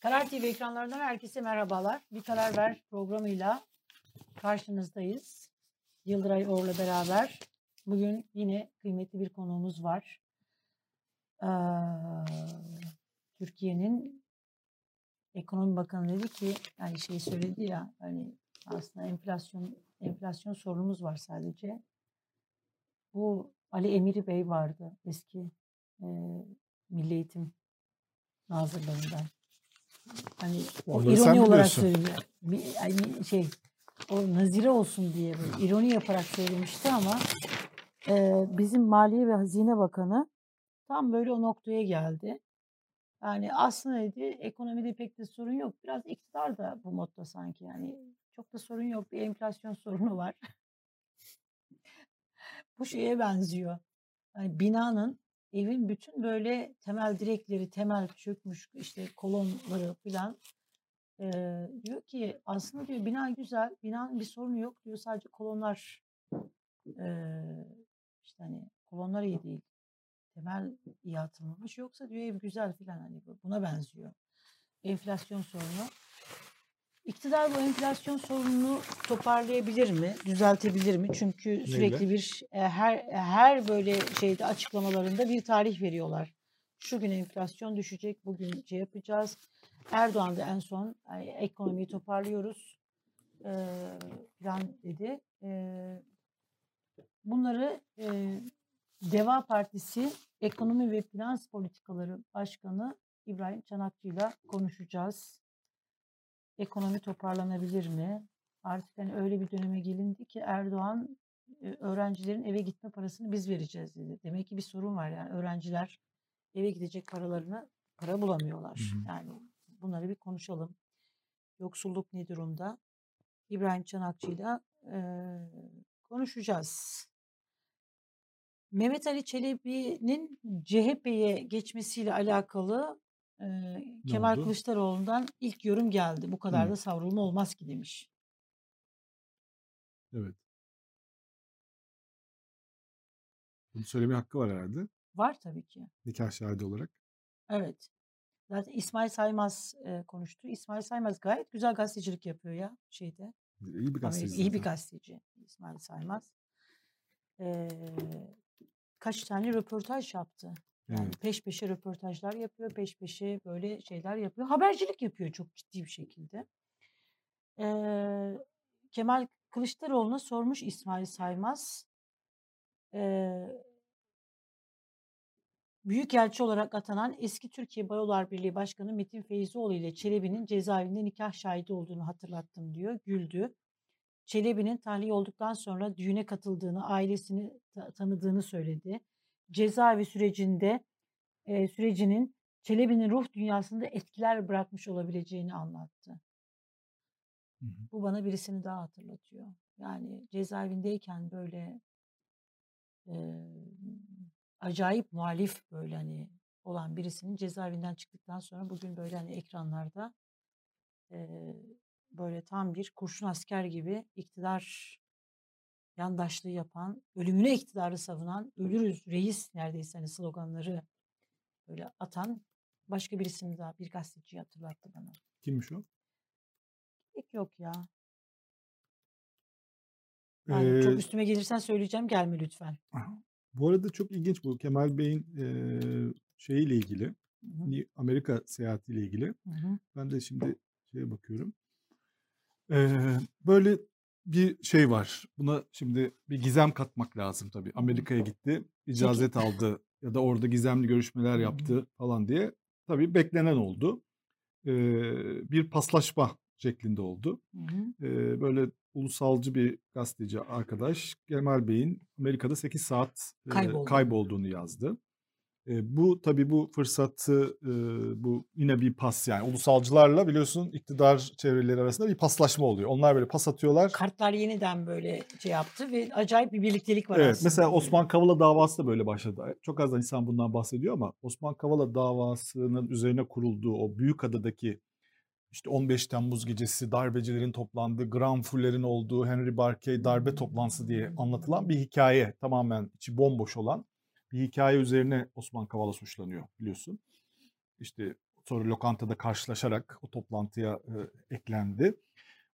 Karar TV ekranlarından herkese merhabalar. Bir Karar Ver programıyla karşınızdayız. Yıldıray Or'la beraber. Bugün yine kıymetli bir konuğumuz var. Ee, Türkiye'nin Ekonomi Bakanı dedi ki, yani şey söyledi ya, hani aslında enflasyon enflasyon sorunumuz var sadece. Bu Ali Emiri Bey vardı eski e, Milli Eğitim Nazırlığından. Hani o Onları ironi olarak söylüyor. Bir, hani şey o nazire olsun diye böyle ironi yaparak söylemişti ama e, bizim Maliye ve Hazine Bakanı tam böyle o noktaya geldi. Yani aslında dedi ekonomide pek de sorun yok. Biraz iktidar da bu modda sanki yani çok da sorun yok. Bir enflasyon sorunu var. Bu şeye benziyor. Hani binanın evin bütün böyle temel direkleri, temel çökmüş işte kolonları falan eee, diyor ki aslında diyor bina güzel, binanın bir sorunu yok diyor. Sadece kolonlar eee, işte hani kolonlar iyi değil. Temel iyi atılmamış. Yoksa diyor ev güzel falan hani bu- buna benziyor. Enflasyon sorunu. İktidar bu enflasyon sorununu toparlayabilir mi? Düzeltebilir mi? Çünkü sürekli bir e, her her böyle şeyde açıklamalarında bir tarih veriyorlar. Şu gün enflasyon düşecek, bugün şey yapacağız. Erdoğan da en son "Ay, ekonomiyi toparlıyoruz e, falan dedi. E, bunları e, Deva Partisi Ekonomi ve Finans Politikaları Başkanı İbrahim Çanakçı'yla konuşacağız ekonomi toparlanabilir mi? Artık hani öyle bir döneme gelindi ki Erdoğan e, öğrencilerin eve gitme parasını biz vereceğiz dedi. Demek ki bir sorun var yani öğrenciler eve gidecek paralarını para bulamıyorlar. Hı hı. Yani bunları bir konuşalım. Yoksulluk ne durumda? İbrahim Çanakçı'yla e, konuşacağız. Mehmet Ali Çelebi'nin CHP'ye geçmesiyle alakalı e, Kemal oldu? Kılıçdaroğlu'ndan ilk yorum geldi. Bu kadar Hı. da savrulma olmaz ki demiş. Evet. Bunu söylemeye hakkı var herhalde. Var tabii ki. Nikah şahidi olarak. Evet. Zaten İsmail Saymaz e, konuştu. İsmail Saymaz gayet güzel gazetecilik yapıyor ya şeyde. İyi bir Amerika, gazeteci iyi bir gazeteci İsmail Saymaz. E, kaç tane röportaj yaptı. Yani Evet. peş peşe röportajlar yapıyor, peş peşe böyle şeyler yapıyor. Habercilik yapıyor çok ciddi bir şekilde. Eee, Kemal Kılıçdaroğlu'na sormuş İsmail Saymaz. Eee Büyükelçi olarak atanan eski Türkiye Barolar Birliği Başkanı Metin Feyzioğlu ile Çelebi'nin cezaevinde nikah şahidi olduğunu hatırlattım diyor. Güldü. Çelebi'nin tahliye olduktan sonra düğüne katıldığını, ailesini ta- tanıdığını söyledi. Cezaevi sürecinde e, sürecinin Çelebi'nin ruh dünyasında etkiler bırakmış olabileceğini anlattı. Hı hı. Bu bana birisini daha hatırlatıyor. Yani cezaevindeyken böyle e, acayip muhalif böyle hani olan birisinin cezaevinden çıktıktan sonra bugün böyle hani ekranlarda e, böyle tam bir kurşun asker gibi iktidar yandaşlığı yapan, ölümüne iktidarı savunan, ölürüz reis neredeyse hani sloganları böyle atan başka birisini daha bir gazeteci hatırlattı bana. Kimmiş o? Pek yok ya. Yani çok Ee, üstüme gelirsen söyleyeceğim gelme lütfen. bu arada çok ilginç bu Kemal Bey'in e, şeyiyle ilgili, Hı hı, ni- Amerika seyahatiyle ilgili. hı hı. Ben de şimdi şeye bakıyorum. Ee, böyle bir şey var. Buna şimdi bir gizem katmak lazım tabii. Amerika'ya gitti, icazet aldı ya da orada gizemli görüşmeler yaptı falan diye. Tabii beklenen oldu. Ee, bir paslaşma şeklinde oldu. Ee, böyle ulusalcı bir gazeteci arkadaş Kemal Bey'in Amerika'da 8 saat e, Kayboldu. kaybolduğunu yazdı. E, bu tabii bu fırsatı e, bu yine bir pas yani ulusalcılarla biliyorsun iktidar çevreleri arasında bir paslaşma oluyor. Onlar böyle pas atıyorlar. Kartlar yeniden böyle şey yaptı ve acayip bir birliktelik var Evet aslında. mesela. Osman Kavala davası da böyle başladı. Çok az insan bundan bahsediyor ama Osman Kavala davasının üzerine kurulduğu o Büyükada'daki işte 15 Temmuz gecesi darbecilerin toplandığı, Granfuller'in olduğu Henry Barkey darbe toplantısı diye anlatılan bir hikaye. Tamamen içi bomboş olan bir hikaye üzerine Osman Kavala suçlanıyor biliyorsun. İşte sonra lokantada karşılaşarak o toplantıya e, eklendi.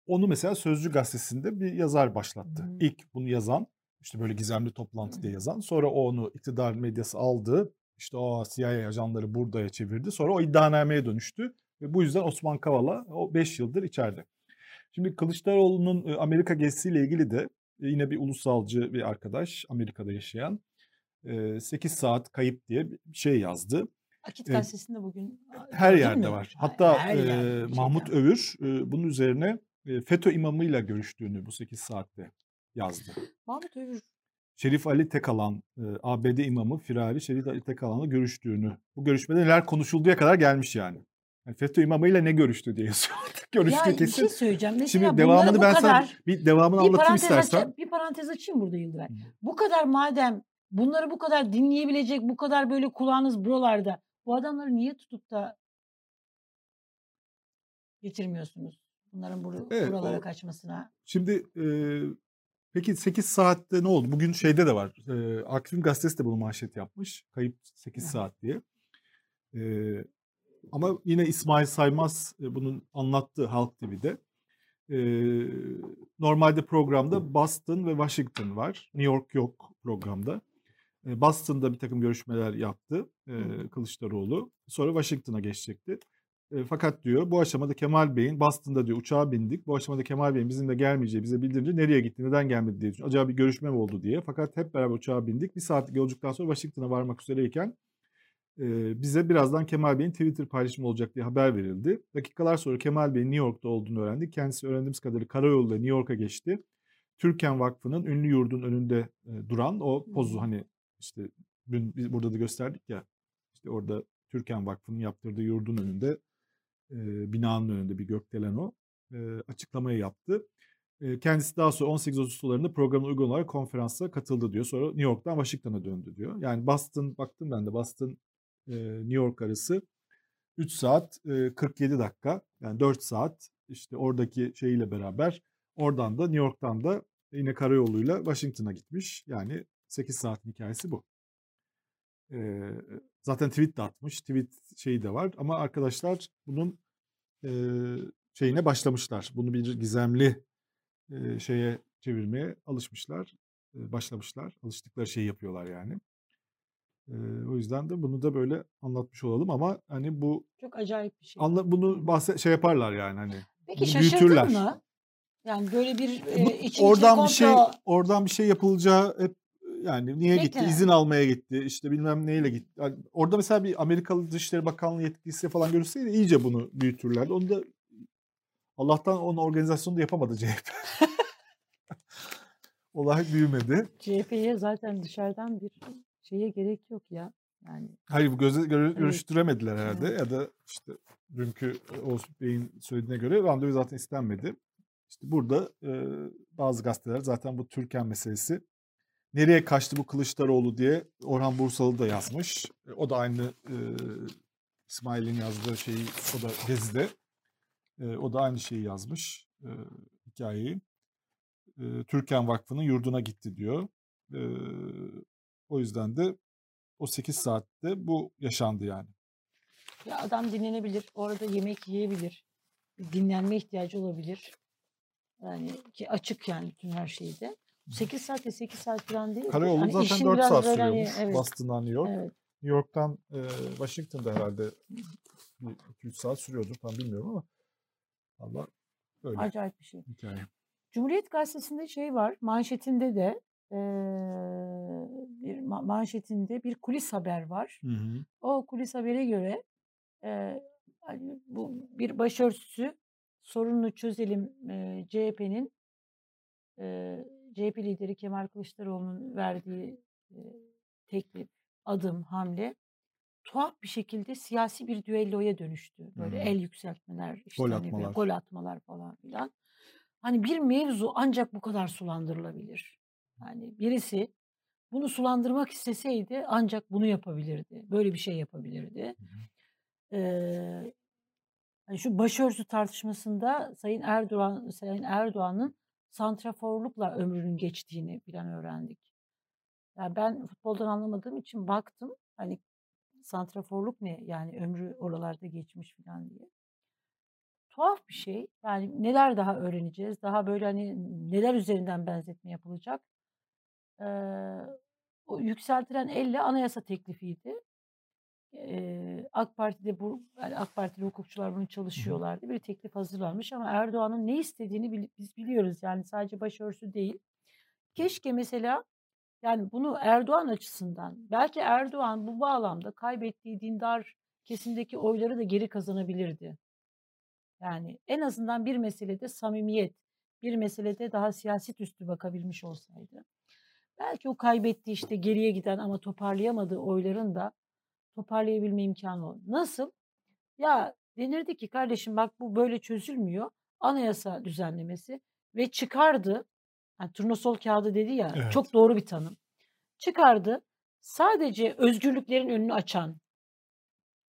Onu mesela Sözcü gazetesinde bir yazar başlattı. Hmm. İlk bunu yazan işte böyle gizemli toplantı diye yazan. Sonra o onu iktidar medyası aldı. İşte o CIA ajanları buradaya çevirdi. Sonra o iddianameye dönüştü. Ve bu yüzden Osman Kavala o 5 yıldır içeride. Şimdi Kılıçdaroğlu'nun e, Amerika gezisiyle ilgili de e, yine bir ulusalcı bir arkadaş Amerika'da yaşayan 8 saat kayıp diye bir şey yazdı. Akit gazetesinde bugün Her yerde mü? var. Ha- Hatta her e, yerde. Mahmut Övür e, bunun üzerine e, FETÖ imamıyla görüştüğünü bu 8 saatte yazdı. Mahmut Övür Şerif Ali Tekalan, e, ABD imamı Firari Şerif Ali Tekalan'la görüştüğünü. Bu görüşmede neler konuşulduğuya kadar gelmiş yani. yani FETÖ imamıyla ne görüştü diye yazıyor. Görüştü ya kesin. şey söyleyeceğim. Mesela Şimdi devamını ben kadar sana bir devamını bir anlatayım istersen. bir parantez açayım burada Yıldıray. Hı. Bu kadar madem bunları bu kadar dinleyebilecek, bu kadar böyle kulağınız buralarda bu adamları niye tutup da getirmiyorsunuz? Bunların bur- Evet, buralara o- kaçmasına. Şimdi e, peki 8 saatte ne oldu? Bugün şeyde de var. E, Akif'in gazetesi de bunu manşet yapmış. Kayıp 8 Hı. saat diye. E, ama yine İsmail Saymaz e, bunun anlattığı Halk TV'de. E, normalde programda Boston ve Washington var. New York yok programda. Boston'da bir takım görüşmeler yaptı e. Kılıçdaroğlu. Sonra Washington'a geçecekti. E, fakat diyor bu aşamada Kemal Bey'in Boston'da diyor uçağa bindik. Bu aşamada Kemal Bey'in bizimle gelmeyeceği bize bildirince nereye gitti, neden gelmedi diye düşündüm. Acaba bir görüşme mi oldu diye. Fakat hep beraber uçağa bindik. Bir saatlik yolculuktan sonra Washington'a varmak üzereyken e, bize birazdan Kemal Bey'in Twitter paylaşımı olacak diye haber verildi. Dakikalar sonra Kemal Bey'in New York'ta olduğunu öğrendik. Kendisi öğrendiğimiz kadarıyla karayoluyla New York'a geçti. Türken Vakfı'nın ünlü yurdun önünde e, duran o pozu hani işte dün biz burada da gösterdik ya işte orada Türken Vakfı'nın yaptırdığı yurdun önünde e, binanın önünde bir gökdelen o e, açıklamayı yaptı. E, kendisi daha sonra 18 sularında programın uygun olarak konferansa katıldı diyor. Sonra New York'tan Washington'a döndü diyor. Yani Boston baktım ben de Boston e, New York arası 3 saat e, 47 dakika yani 4 saat işte oradaki şeyiyle beraber oradan da New York'tan da yine karayoluyla Washington'a gitmiş. Yani 8 saatin hikayesi bu. E, zaten tweet de atmış. Tweet şeyi de var ama arkadaşlar bunun e, şeyine başlamışlar. Bunu bir gizemli e, şeye çevirmeye alışmışlar. e, başlamışlar. Alıştıkları şeyi yapıyorlar yani. E, o yüzden de bunu da böyle anlatmış olalım ama hani bu Çok acayip bir şey. anla bunu bahse şey yaparlar yani hani. Peki şaşırdın mı? Yani böyle bir e, için oradan bir şey oradan bir şey yapılacağı hep yani niye gitti? Beklenen. İzin almaya gitti. işte bilmem neyle gitti. Yani orada mesela bir Amerikalı Dışişleri Bakanlığı yetkilisi falan görülseydi iyice bunu büyütürlerdi. Onu da Allah'tan onun organizasyonu da yapamadı CHP. Olay büyümedi. CHP'ye zaten dışarıdan bir şeye gerek yok ya. Yani Hayır bu göze göre, Evet. görüştüremediler herhalde Evet. ya da işte dünkü Oğuz Bey'in söylediğine göre randevu zaten istenmedi. İşte burada e, bazı gazeteler zaten bu Türkan meselesi nereye kaçtı bu Kılıçdaroğlu diye Orhan Bursalı da yazmış. E, o da aynı e, İsmail'in yazdığı şeyi o da Gezi'de. E, o da aynı şeyi yazmış e, hikayeyi. E, Türkan Vakfı'nın yurduna gitti diyor. E, o yüzden de o 8 saatte bu yaşandı yani. ya adam dinlenebilir. Orada yemek yiyebilir. Dinlenme ihtiyacı olabilir. Yani ki açık yani bütün her şeyde. 8 saat ve 8 saat falan değil. Karayolu Hani zaten işin 4 biraz saat böyle hani- sürüyormuş. evet, Boston'dan New York. evet. New York'tan e, Washington'da herhalde 2-3 saat sürüyordur tam bilmiyorum ama Allah öyle Acayip bir şey. hikaye. Cumhuriyet Gazetesi'nde şey var. Manşetinde de eee, bir ma- manşetinde bir kulis haber var. Hı hı. O kulis habere göre eee, hani bu bir başörtüsü sorununu çözelim eee, CHP'nin eee, CHP lideri Kemal Kılıçdaroğlu'nun verdiği eee, teklif, adım, hamle tuhaf bir şekilde siyasi bir düelloya dönüştü. Böyle Hı. el yükseltmeler, işte Gol hani atmalar. gol atmalar falan filan. Hani bir mevzu ancak bu kadar sulandırılabilir. Yani birisi bunu sulandırmak isteseydi ancak bunu yapabilirdi. Böyle bir şey yapabilirdi. Ee, Hani şu başörtüsü tartışmasında Sayın Erdoğan Sayın Erdoğan'ın santraforlukla ömrünün geçtiğini filan öğrendik. Ya ben futboldan anlamadığım için baktım. Hani santraforluk ne? Yani ömrü oralarda geçmiş filan diye. Tuhaf bir şey. Yani neler daha öğreneceğiz? Daha böyle hani neler üzerinden benzetme yapılacak? Eee, o yükseltilen elle anayasa teklifiydi. Eee, AK Parti'de bu yani AK Partili hukukçular bunu çalışıyorlardı. Bir teklif hazırlanmış ama Erdoğan'ın ne istediğini biz biliyoruz. Yani sadece başörtüsü değil. Keşke mesela yani bunu Erdoğan açısından belki Erdoğan bu bağlamda kaybettiği dindar kesimdeki oyları da geri kazanabilirdi. Yani en azından bir meselede samimiyet, bir meselede daha siyaset üstü bakabilmiş olsaydı. Belki o kaybettiği işte geriye giden ama toparlayamadığı oyların da toparlayabilme imkanı oldu. Nasıl? Ya denirdi ki kardeşim bak bu böyle çözülmüyor. Anayasa düzenlemesi ve çıkardı. Yani turnusol kağıdı dedi ya Evet. çok doğru bir tanım. Çıkardı. Sadece özgürlüklerin önünü açan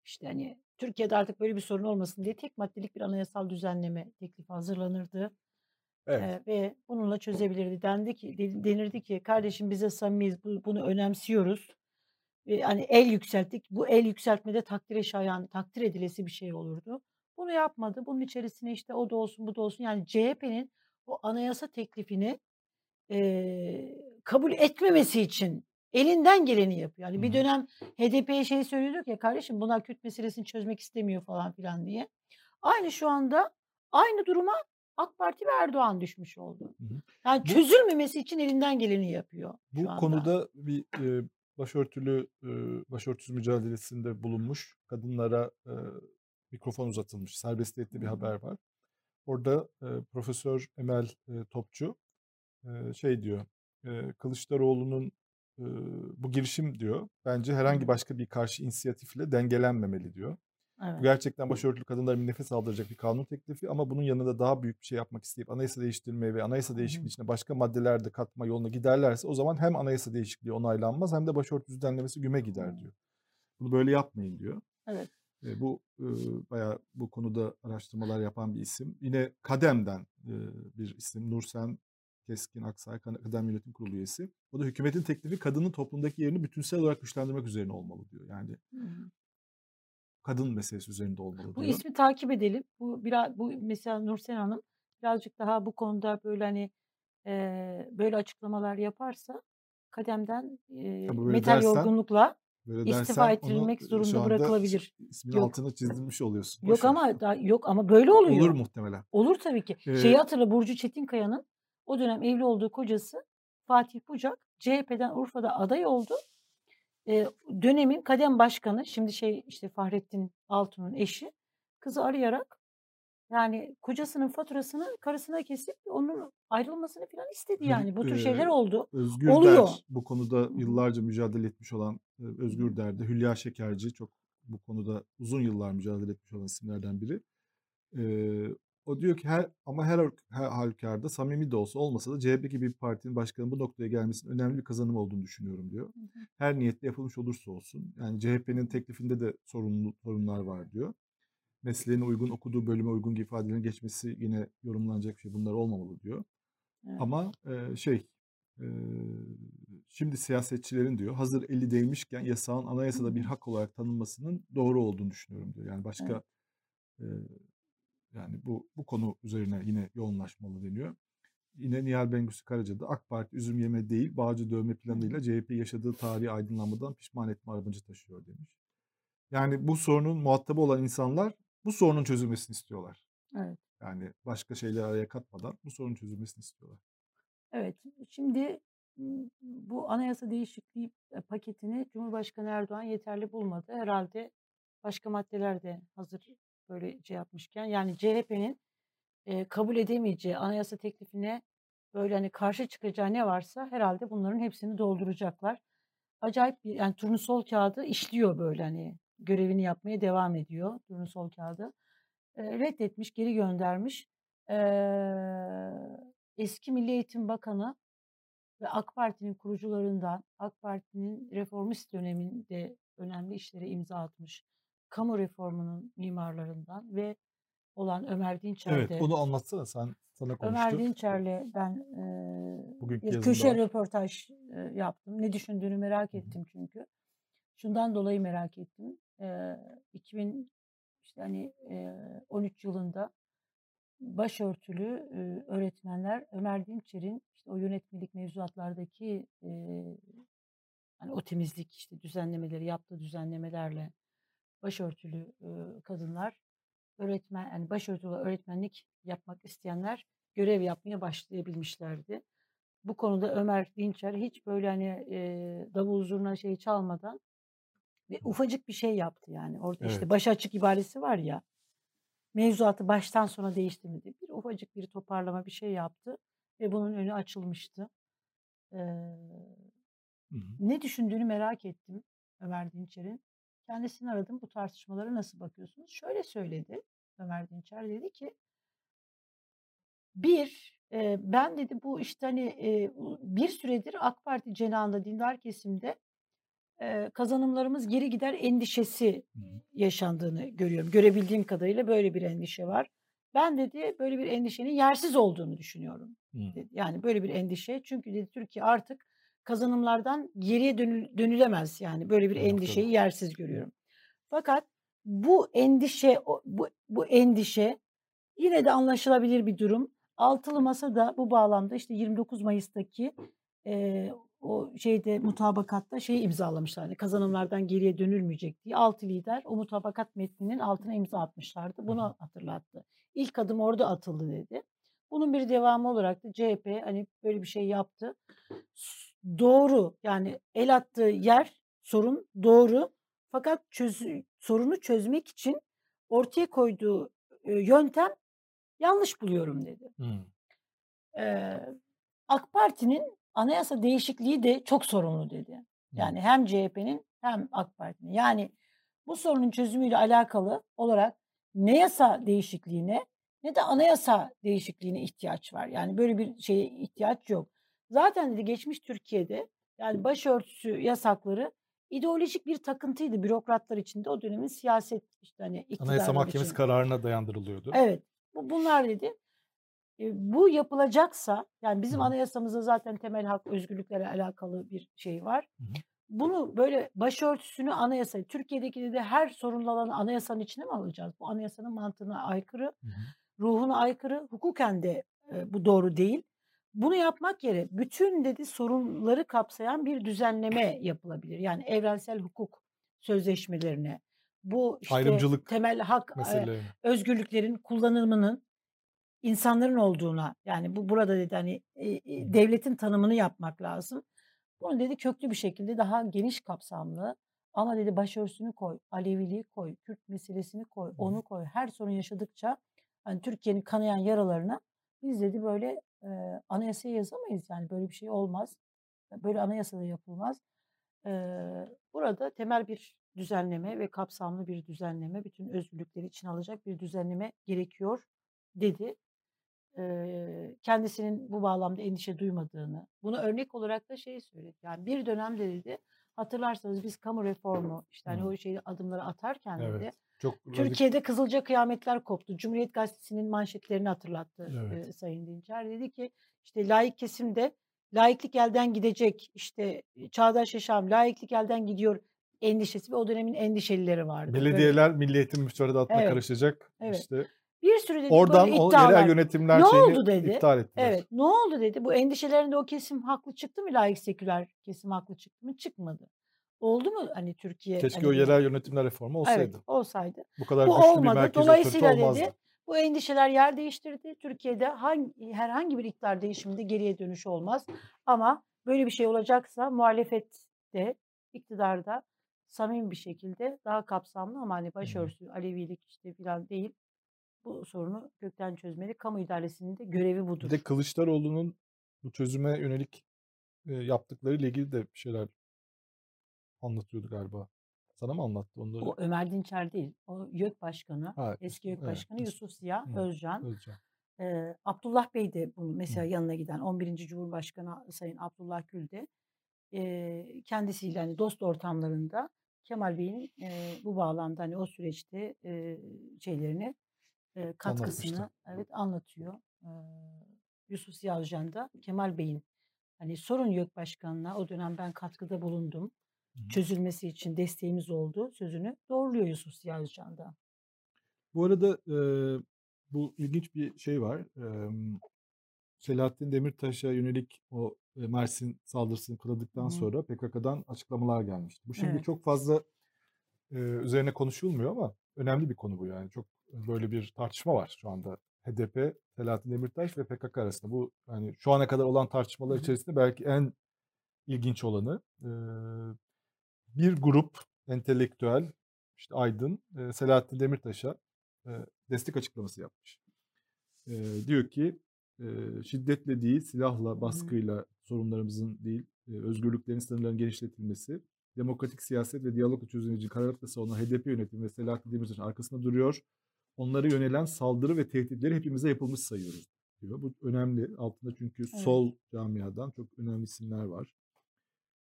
işte hani Türkiye'de artık böyle bir sorun olmasın diye tek maddelik bir anayasal düzenleme teklifi hazırlanırdı. Evet. Eee, ve bununla çözebilirdi. Dendi ki de denirdi ki kardeşim bize samimiyiz. Bu, bunu önemsiyoruz. Hani el yükselttik. Bu el yükseltmede takdire şayan, takdir edilesi bir şey olurdu. Bunu yapmadı. Bunun içerisine işte o da olsun, bu da olsun. Yani CHP'nin o anayasa teklifini eee, kabul etmemesi için elinden geleni yapıyor. Yani bir dönem HDP'ye şey söylüyorduk ya kardeşim bunlar Kürt meselesini çözmek istemiyor falan filan diye. Aynı şu anda aynı duruma AK Parti ve Erdoğan düşmüş oldu. Yani Bu çözülmemesi için elinden geleni yapıyor bu konuda bir e, başörtülü e, başörtüsü mücadelesinde bulunmuş kadınlara e, mikrofon uzatılmış, serbestiyetli bir haber var. Orada e, Profesör Emel e, Topçu e, şey diyor, e, Kılıçdaroğlu'nun e, bu girişim diyor, bence herhangi başka bir karşı inisiyatifle dengelenmemeli diyor. Evet. gerçekten başörtülü kadınlara bir nefes aldıracak bir kanun teklifi ama bunun yanında daha büyük bir şey yapmak isteyip anayasa değiştirmeye ve anayasa değişikliği içine başka maddeler de katma yoluna giderlerse o zaman hem anayasa değişikliği onaylanmaz hem de başörtüsü düzenlemesi güme gider diyor. Bunu böyle yapmayın diyor. Evet. E, bu e, bayağı bu konuda araştırmalar yapan bir isim. Yine Kadem'den e, bir isim Nursen Keskin Aksay Kadem Yönetim Kurulu üyesi. O da hükümetin teklifi kadının toplumdaki yerini bütünsel olarak güçlendirmek üzerine olmalı diyor. Yani Hı hı. Kadın meselesi üzerinde olmalı Bu diyor. ismi takip edelim. Bu biraz bu mesela Nursen Hanım birazcık daha bu konuda böyle hani eee, böyle açıklamalar yaparsa kademden böyle metal dersen yorgunlukla böyle istifa ettirilmek e, zorunda bırakılabilir. isminin Yok. altını çizdirmiş oluyorsun. Yok Boş ama da, yok ama böyle Olur oluyor. muhtemelen. Olur tabii ki. Ee, Şeyi hatırla Burcu Çetinkaya'nın o dönem evli olduğu kocası Fatih Bucak CHP'den Urfa'da aday oldu. Eee, dönemin kadem başkanı şimdi şey işte Fahrettin Altun'un eşi kızı arayarak yani kocasının faturasını karısına kesip onun ayrılmasını falan istedi yani. Bu tür şeyler e, oldu. Özgür Oluyor. Der bu konuda yıllarca mücadele etmiş olan e, Özgür. Der'de Hülya Şekerci çok bu konuda uzun yıllar mücadele etmiş olan isimlerden biri. Ee, o diyor ki her ama her, her halükarda samimi de olsa olmasa da CHP gibi bir partinin başkanının bu noktaya gelmesinin önemli bir kazanım olduğunu düşünüyorum diyor. Hı hı. Her niyetle yapılmış olursa olsun. Yani CHP'nin teklifinde de sorunlu, sorunlar var diyor. Mesleğine uygun, okuduğu bölüme uygun ifadelerin geçmesi yine yorumlanacak bir şey. Bunlar olmamalı diyor. Evet. Ama e, şey e, şimdi siyasetçilerin diyor hazır eli değmişken yasağın anayasada bir hak olarak tanınmasının doğru olduğunu düşünüyorum diyor. Yani Evet. başka e, yani bu bu konu üzerine yine yoğunlaşmalı deniyor. Yine Nihal Bengüsü Karaca da AK Parti üzüm yeme değil bağcı dövme planıyla. CHP yaşadığı tarihi aydınlanmadan pişman etme arabacı taşıyor demiş. Yani bu sorunun muhatabı olan insanlar bu sorunun çözülmesini istiyorlar. Evet. Yani başka şeyler araya katmadan bu sorunun çözülmesini istiyorlar. Evet. Şimdi bu anayasa değişikliği e, paketini Cumhurbaşkanı Erdoğan yeterli bulmadı. Herhalde başka maddeler de hazır böyle şey yapmışken yani CHP'nin e, kabul edemeyeceği anayasa teklifine böyle hani karşı çıkacağı ne varsa herhalde bunların hepsini dolduracaklar. Acayip bir yani turnusol kağıdı işliyor böyle hani görevini yapmaya devam ediyor turnusol kağıdı. E, reddetmiş, geri göndermiş. E, eski Milli Eğitim Bakanı ve AK Parti'nin kurucularından, AK Parti'nin reformist döneminde önemli işlere imza atmış, kamu reformunun mimarlarından ve olan Ömer Evet, Dinçer'de onu anlatsana sen sana Ömer konuştu. Dinçer'le ben e, Bugünkü bir yazında köşe var. röportaj e, yaptım. Ne düşündüğünü merak Hı hı. ettim çünkü. Şundan dolayı merak ettim. E, 2000 işte hani e, 13 yılında başörtülü e, öğretmenler Ömer Dinçer'in işte o yönetmelik mevzuatlardaki e, hani o temizlik işte düzenlemeleri yaptığı düzenlemelerle başörtülü e, kadınlar öğretmen yani başörtülü öğretmenlik yapmak isteyenler görev yapmaya başlayabilmişlerdi. Bu konuda Ömer Dinçer hiç böyle hani e, davul zurna şey çalmadan ve ufacık bir şey yaptı yani. Orada işte Evet. baş açık ibaresi var ya mevzuatı baştan sona değiştirmedi. Bir ufacık bir toparlama bir şey yaptı ve bunun önü açılmıştı. Ee, Hı hı. ne düşündüğünü merak ettim Ömer Dinçer'in. Kendisini aradım. Bu tartışmalara nasıl bakıyorsunuz? Şöyle söyledi Ömer Dinçer dedi ki bir e, ben dedi bu işte hani e, bir süredir AK Parti cenahında dindar kesimde e, kazanımlarımız geri gider endişesi yaşandığını görüyorum. Görebildiğim kadarıyla böyle bir endişe var. Ben dedi böyle bir endişenin yersiz olduğunu düşünüyorum. Dedi. Yani böyle bir endişe çünkü dedi Türkiye artık kazanımlardan geriye dönül- dönülemez yani böyle bir endişeyi yersiz görüyorum. Fakat bu endişe bu, bu endişe yine de anlaşılabilir bir durum. Altılı Masa da bu bağlamda işte 29 Mayıs'taki e, o şeyde mutabakatta şey imzalamışlar. Hani kazanımlardan geriye dönülmeyecek diye. Altı lider o mutabakat metninin altına imza atmışlardı. Bunu hatırlattı. İlk adım orada atıldı dedi. Bunun bir devamı olarak da CHP hani böyle bir şey yaptı. Doğru yani el attığı yer sorun doğru. Fakat çöz, sorunu çözmek için ortaya koyduğu e, yöntem yanlış buluyorum dedi. Hı. Eee, AK Parti'nin anayasa değişikliği de çok sorunlu dedi. Yani hem CHP'nin hem AK Parti'nin. Yani bu sorunun çözümüyle alakalı olarak ne yasa değişikliğine ne de anayasa değişikliğine ihtiyaç var. Yani böyle bir şeye ihtiyaç yok. Zaten dedi geçmiş Türkiye'de yani başörtüsü yasakları ideolojik bir takıntıydı bürokratlar içinde o dönemin siyaset işte hani Anayasa Mahkemesi için. kararına dayandırılıyordu. Evet. Bu bunlar dedi. E, bu yapılacaksa yani bizim Hı anayasamızda zaten temel hak özgürlüklerle alakalı bir şey var. Hı. Bunu böyle başörtüsünü anayasa Türkiye'deki de her sorunlu alanı anayasanın içine mi alacağız? Bu anayasanın mantığına aykırı, hı. ruhuna aykırı, hukuken de e, bu doğru değil. Bunu yapmak yere bütün dedi sorunları kapsayan bir düzenleme yapılabilir. Yani evrensel hukuk sözleşmelerine, bu işte Ayrımcılık temel hak e, meselelerine. özgürlüklerin kullanımının insanların olduğuna yani bu burada dedi hani e, e, devletin tanımını yapmak lazım. Bunu dedi köklü bir şekilde daha geniş kapsamlı ama dedi başörtüsünü koy, Aleviliği koy, Kürt meselesini koy, onu koy. Her sorun yaşadıkça hani Türkiye'nin kanayan yaralarına biz dedi böyle e, anayasaya yazamayız yani böyle bir şey olmaz. Böyle anayasa da yapılmaz. E, burada temel bir düzenleme ve kapsamlı bir düzenleme, bütün özgürlükleri içine alacak bir düzenleme gerekiyor dedi. Eee, kendisinin bu bağlamda endişe duymadığını, buna örnek olarak da şey söyledi. Yani bir dönemde dedi, hatırlarsanız biz kamu reformu işte hani o şeyi adımları atarken dedi, Çok radik. Türkiye'de kızılca kıyametler koptu. Cumhuriyet Gazetesi'nin manşetlerini hatırlattı Evet. eee, Sayın Dinçer. Dedi ki işte laik kesimde laiklik elden gidecek, işte çağdaş yaşam, laiklik elden gidiyor endişesi ve o dönemin endişelileri vardı. Böyle Belediyeler Milli Eğitim müfredatına evet, karışacak. evet. İşte Bir sürü dedi böyle oradan o yerel yönetimler Ne şeyini oldu dedi. iptal ettiler. Evet, ne oldu dedi. Bu endişelerinde o kesim haklı çıktı mı? Laik seküler kesim haklı çıktı mı? Çıkmadı. Oldu mu hani Türkiye Keşke o hani bir yerel yönetimler reformu Evet, olsaydı. olsaydı. Bu kadar Bu güçlü bir olmadı. merkezi otorite Dolayısıyla dedi olmazdı. bu endişeler yer değiştirdi. Türkiye'de hangi, herhangi bir iktidar değişiminde geriye dönüş olmaz. Ama böyle bir şey olacaksa muhalefette, iktidarda samimi bir şekilde daha kapsamlı ama hani başörtüsü, Alevilik işte falan değil. Bu sorunu kökten çözmeli. Kamu idaresinin de görevi Bir budur. de Kılıçdaroğlu'nun bu çözüme yönelik yaptıkları ile ilgili de bir şeyler anlatıyordu galiba. Sana mı anlattı onları? O Ömer Dinçer değil. O YÖK Başkanı, Ha, eski YÖK evet. Başkanı Yus- Yusuf Ziya evet, Özcan. Özcan. Eee, Abdullah Bey de bunu Hı. mesela yanına giden 11. Cumhurbaşkanı Sayın Abdullah Gül de eee, kendisiyle hani dost ortamlarında Kemal Bey'in eee, bu bağlamda hani o süreçte eee, şeylerini eee, katkısını evet anlatıyor. Eee, Yusuf Ziya Özcan da Kemal Bey'in hani sorun yok başkanlığa o dönem ben katkıda bulundum. Çözülmesi için desteğimiz oldu sözünü doğruluyor Yusuf Ziya Özcan da. Bu arada eee, bu ilginç bir şey var. Emm, Selahattin Demirtaş'a yönelik o e, Mersin saldırısını Hı kınadıktan hı. sonra PKK'dan açıklamalar gelmişti. Bu şimdi Evet. çok fazla eee, üzerine konuşulmuyor ama önemli bir konu bu yani. Çok böyle bir tartışma var şu anda. HDP, Selahattin Demirtaş ve PKK arasında. Bu hani şu ana kadar olan tartışmalar içerisinde belki en ilginç olanı. Bir grup entelektüel, işte aydın, Selahattin Demirtaş'a destek açıklaması yapmış. Diyor ki şiddetle değil, silahla, baskıyla sorunlarımızın değil, özgürlüklerin sınırlarının genişletilmesi, demokratik siyaset ve diyalogla çözülmeci kararlılıkla savunan HDP yönetimi ve Selahattin Demirtaş'ın arkasında duruyor. Onlara yönelen saldırı ve tehditleri hepimize yapılmış sayıyoruz diyor. Bu önemli. Altında çünkü Evet. sol camiadan çok önemli isimler var.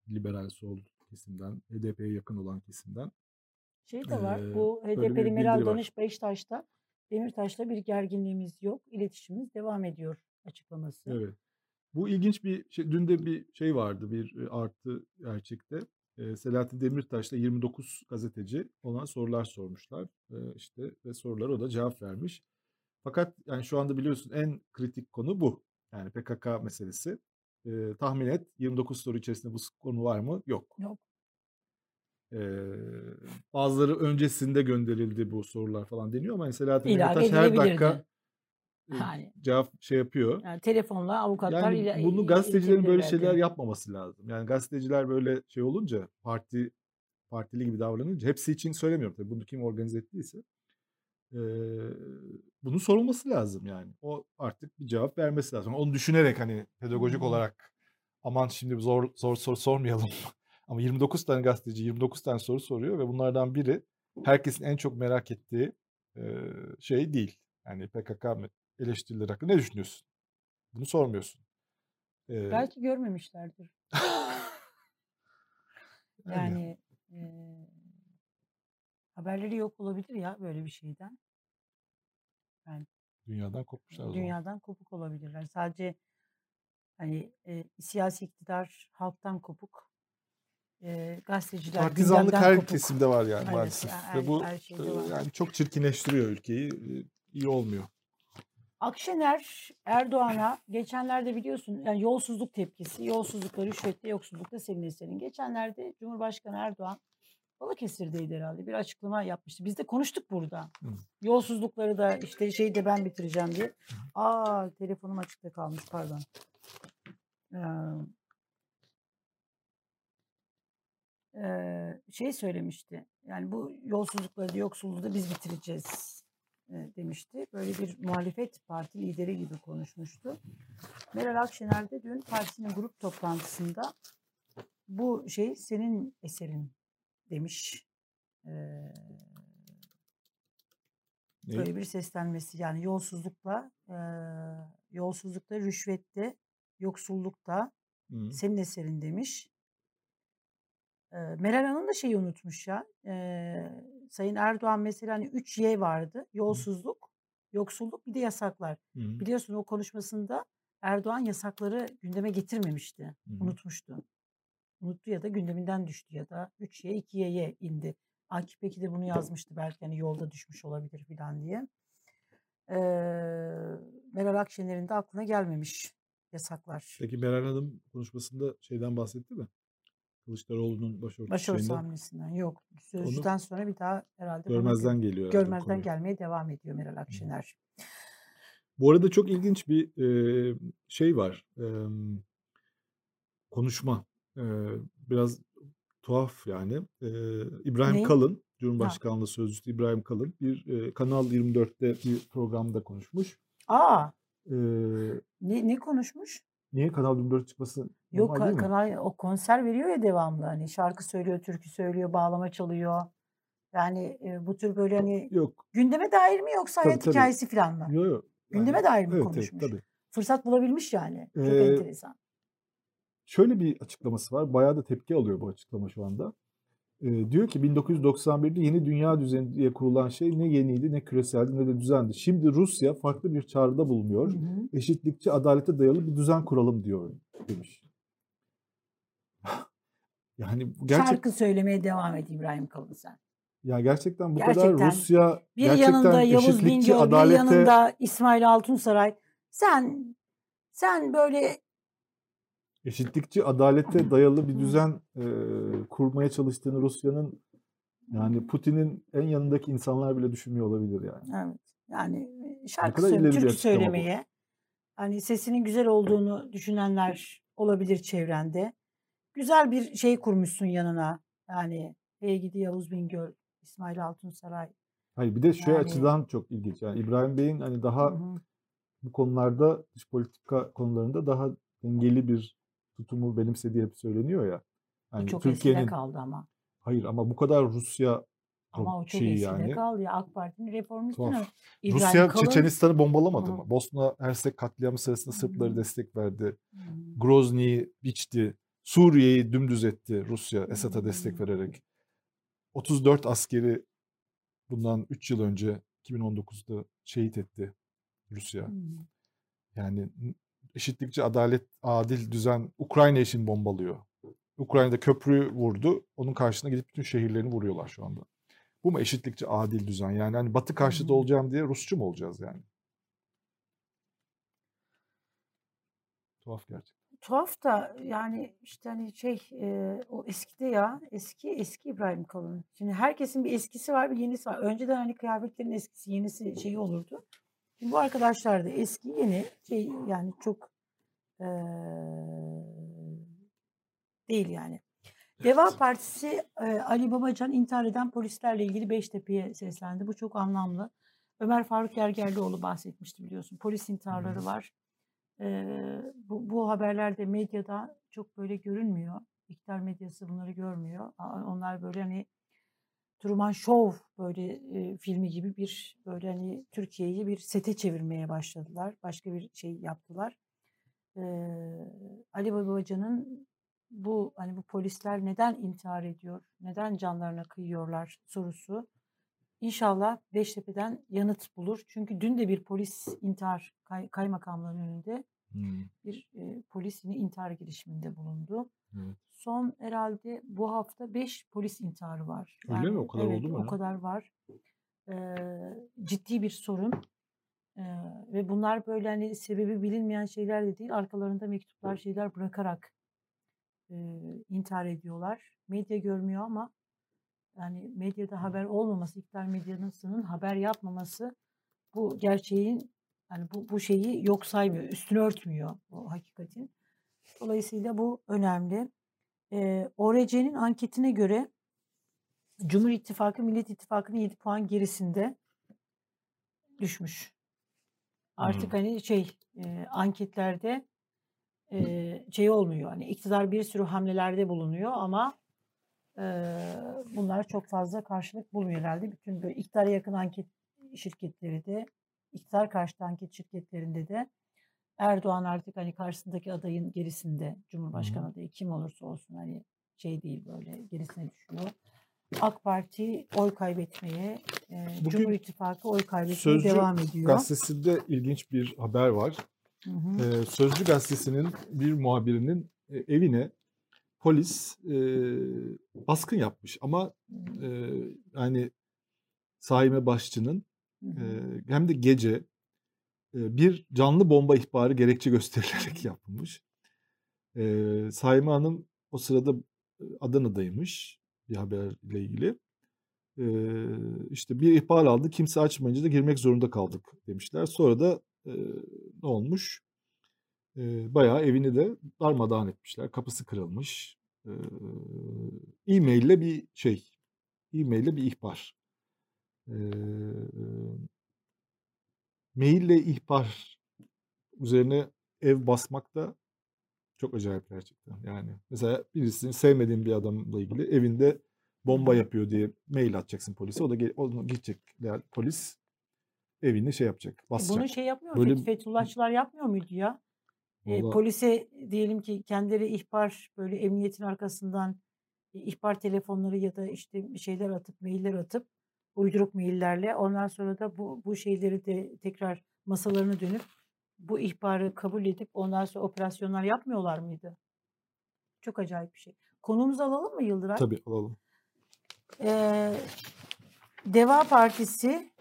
Liberal sol kesimden, HDP'ye yakın olan kesimden. Şey de var Eee, bu HDP'li Meral. Danış Beştaş'ta Demirtaş'la bir gerginliğimiz yok. İletişimimiz devam ediyor açıklaması. Evet. Bu ilginç bir şey. Dün de bir şey vardı, bir artı gerçekte. Selahattin Demirtaş'la 29 gazeteci ona sorular sormuşlar. İşte ve sorulara o da cevap vermiş. Fakat yani şu anda biliyorsun en kritik konu bu. Yani PKK meselesi. Eee, tahmin et 29 soru içerisinde bu konu var mı? Yok. Yok. Eee, bazıları öncesinde gönderildi bu sorular falan deniyor ama hani Selahattin Demirtaş her dakika e, Yani, cevap şey yapıyor. yani telefonla avukatlar Yani ile bunu gazetecilerin böyle şeyler iletilebilirlerdi. yapmaması lazım. Yani gazeteciler böyle şey olunca parti partili gibi davranınca hepsi için söylemiyorum tabii bunu kim organize ettiyse eee, bunun sorulması lazım yani. O artık bir cevap vermesi lazım. Onu düşünerek hani pedagojik olarak aman şimdi zor zor soru sormayalım. Ama 29 tane gazeteci 29 tane soru soruyor ve bunlardan biri herkesin en çok merak ettiği eee, şey değil. Yani PKK eleştirileri hakkında ne düşünüyorsun? Bunu sormuyorsun. Eee, Belki görmemişlerdir. yani Yani eee, haberleri yok olabilir ya böyle bir şeyden. Yani dünyadan kopmuşlar o zaman. kopuk olabilirler. Sadece hani e, siyasi iktidar halktan kopuk, e, gazeteciler Partizanlık her kopuk. kesimde var yani Evet, maalesef. ya Ve her, bu her e, var. yani çok çirkinleştiriyor ülkeyi. E, iyi olmuyor. Akşener Erdoğan'a geçenlerde biliyorsun yani yolsuzluk tepkisi, yolsuzlukla, rüşvetle, yoksullukla senin eserin. Geçenlerde Cumhurbaşkanı Erdoğan Balıkesir'deydi herhalde bir açıklama yapmıştı. Biz de konuştuk burada. Hı. Yolsuzlukları da işte şeyi de ben bitireceğim diye. Aa telefonum açıkta kalmış pardon. Ee, şey söylemişti. Yani bu yolsuzlukları, yoksulluğu da biz bitireceğiz e, demişti. Böyle bir muhalefet parti lideri gibi konuşmuştu. Meral Akşener de dün partisinin grup toplantısında bu şey senin eserin demiş. Ne? böyle bir seslenmesi yani yolsuzlukla, eee yolsuzlukta, rüşvette, yoksullukta Hı. senin eserin demiş. Eee, Meral Hanım da şeyi unutmuş ya. Eee, Sayın Erdoğan mesela hani 3 Y vardı. Hı. Yolsuzluk, yoksulluk bir de yasaklar. Hı. Biliyorsun o konuşmasında Erdoğan yasakları gündeme getirmemişti. Hı hı. Unutmuştu. Unuttu ya da gündeminden düştü ya da 3Y 2Y'ye indi. Akif Beki de bunu yazmıştı belki hani yolda düşmüş olabilir filan diye. Eee, Meral Akşener'in de aklına gelmemiş yasaklar. Peki Meral Hanım konuşmasında şeyden bahsetti mi? Kılıçdaroğlu'nun başörtüsü Başörtüsü hamlesinden yok. Onu Sözcüden sonra bir daha herhalde bunu gö görmezden geliyor herhalde o görmezden gelmeye devam ediyor Meral. Akşener. Bu arada çok ilginç bir şey var. Konuşma. Biraz tuhaf yani. İbrahim Ne? Kalın, Ha. Cumhurbaşkanlığı Sözcüsü İbrahim Kalın bir Kanal 24'te bir programda konuşmuş. A! E, Ne ne konuşmuş? niye Kanal 24 çıkması Yok normal ka mi? kanal o konser veriyor ya devamlı hani şarkı söylüyor, türkü söylüyor, bağlama çalıyor. Yani e, bu tür böyle hani Yok. gündeme dair mi yoksa Tabii hayat tabii. hikayesi falan mı? Yok yok. Gündeme dair mi evet evet konuşmuş? tabii. Fırsat bulabilmiş yani. Çok Ee, enteresan. Şöyle bir açıklaması var. Bayağı da tepki alıyor bu açıklama şu anda. E, diyor ki 1991'de yeni dünya düzeni diye kurulan şey ne yeniydi ne küreseldi ne de düzendi. Şimdi Rusya farklı bir çağrıda bulunuyor. Hı hı. Eşitlikçi, adalete dayalı bir düzen kuralım diyor demiş. yani gerçek Şarkı söylemeye devam et İbrahim Kalın sen. ya gerçekten bu kadar Gerçekten. Rusya Bir gerçekten yanında Yavuz Bingöl, bir adalete yanında İsmail Altunsaray. Sen sen böyle eşitlikçi, adalete dayalı bir düzen e, kurmaya çalıştığını Rusya'nın yani Putin'in en yanındaki insanlar bile düşünmüyor olabilir yani. evet, yani şarkı söyle, türkü söylemeye hani sesinin güzel olduğunu düşünenler olabilir çevrende. Güzel bir şey kurmuşsun yanına. Yani hey gidi Yavuz Bingöl, İsmail Altunsaray. Hayır bir de şu Yani- açıdan çok ilginç. Yani İbrahim Bey'in hani daha Hı hı. bu konularda dış politika konularında daha dengeli bir tutumu benimsediği hep söyleniyor ya. Yani çok eskide Türkiye'nin kaldı ama. hayır ama bu kadar Rusya Ama o çok şeyi eskide yani. kaldı ya. AK Parti'nin reformistini. Rusya Kalın- Çeçenistan'ı bombalamadı Hı. mı? Bosna Hersek katliamı sırasında Sırpları Hı. destek verdi. Hı. Grozny'yi biçti. Suriye'yi dümdüz etti Rusya Esad'a destek vererek. 34 askeri bundan 3 yıl önce 2019'da şehit etti Rusya. Yani eşitlikçi adalet, adil düzen Ukrayna için bombalıyor. Ukrayna'da köprü vurdu. Onun karşısına gidip bütün şehirlerini vuruyorlar şu anda. Bu mu eşitlikçi adil düzen? Yani hani Batı karşıtı Hı. olacağım diye Rusçu mu olacağız yani? Tuhaf gerçekten. Tuhaf da yani işte hani şey e, o eskide ya eski eski İbrahim Kalın. Şimdi herkesin bir eskisi var bir yenisi var. Önceden hani kıyafetlerin eskisi yenisi şeyi olurdu. Şimdi bu arkadaşlar da eski yeni şey yani çok e, değil yani. Deva Partisi e, Ali Babacan intihar eden polislerle ilgili Beştepe'ye seslendi. Bu çok anlamlı. Ömer Faruk Gergerlioğlu bahsetmişti biliyorsun. Polis intiharları var. Eee, bu, bu haberlerde medyada çok böyle görünmüyor. İktidar medyası bunları görmüyor. Onlar böyle hani Truman Show böyle e, filmi gibi bir böyle hani Türkiye'yi bir sete çevirmeye başladılar. Başka bir şey yaptılar. Eee, Ali Babacan'ın bu hani bu polisler neden intihar ediyor, neden canlarına kıyıyorlar sorusu İnşallah Beştepe'den yanıt bulur. Çünkü dün de bir polis intihar kay, kaymakamlığının önünde Hmm, bir e, polis yine intihar girişiminde bulundu. Evet. Son herhalde bu hafta 5 polis intiharı var. Öyle mi? O kadar evet, oldu mu O kadar var. Ee, ciddi bir sorun. Ee, ve bunlar böyle hani sebebi bilinmeyen şeyler de değil. Arkalarında mektuplar şeyler bırakarak e, intihar ediyorlar. Medya görmüyor ama yani medyada haber olmaması, iktidar medyasının haber yapmaması bu gerçeğin yani bu, bu şeyi yok saymıyor, üstünü örtmüyor o hakikatin. Dolayısıyla bu önemli. Ee, ORC'nin anketine göre Cumhur İttifakı Millet İttifakı'nın 7 puan gerisinde düşmüş. Artık Hmm. hani şey e, anketlerde e, şey olmuyor. Hani iktidar bir sürü hamlelerde bulunuyor ama e, bunlar çok fazla karşılık bulmuyor herhalde. Bütün böyle iktidara yakın anket şirketleri de iktidar karşıtı anket şirketlerinde de Erdoğan artık hani karşısındaki adayın gerisinde Cumhurbaşkanı adayı kim olursa olsun hani şey değil böyle gerisine düşüyor. AK Parti oy kaybetmeye, e, Bugün Cumhur İttifakı oy kaybetmeye Sözcü devam ediyor. gazetesinde ilginç bir haber var. Hı hı. Sözcü gazetesinin bir muhabirinin e, evine polis e, baskın yapmış ama e, yani Saime Başçı'nın e, hem de gece bir canlı bomba ihbarı gerekçe gösterilerek yapılmış. E, Saime Hanım o sırada Adana'daymış bir haberle ilgili. E, işte bir ihbar aldı. Kimse açmayınca da girmek zorunda kaldık demişler. Sonra da e, ne olmuş? E, bayağı evini de darmadağın etmişler. Kapısı kırılmış. E, e-maille bir şey. E-maille bir ihbar. E, maille ihbar üzerine ev basmak da çok acayip gerçekten. Yani mesela birisini sevmediğin bir adamla ilgili evinde bomba yapıyor diye mail atacaksın polise. O da gel- onu gidecek yani polis evini şey yapacak, E basacak. Bunu şey yapmıyor? Böyle Feth- Fethullahçılar yapmıyor muydu ya? E, Vallahi- polise diyelim ki kendileri ihbar böyle emniyetin arkasından ihbar telefonları ya da işte bir şeyler atıp mailler atıp uyduruk maillerle ondan sonra da bu bu şeyleri de tekrar masalarına dönüp bu ihbarı kabul edip ondan sonra operasyonlar yapmıyorlar mıydı? Çok acayip bir şey. Konumuzu alalım mı Yıldıray? Tabii alalım. Ee, Deva Partisi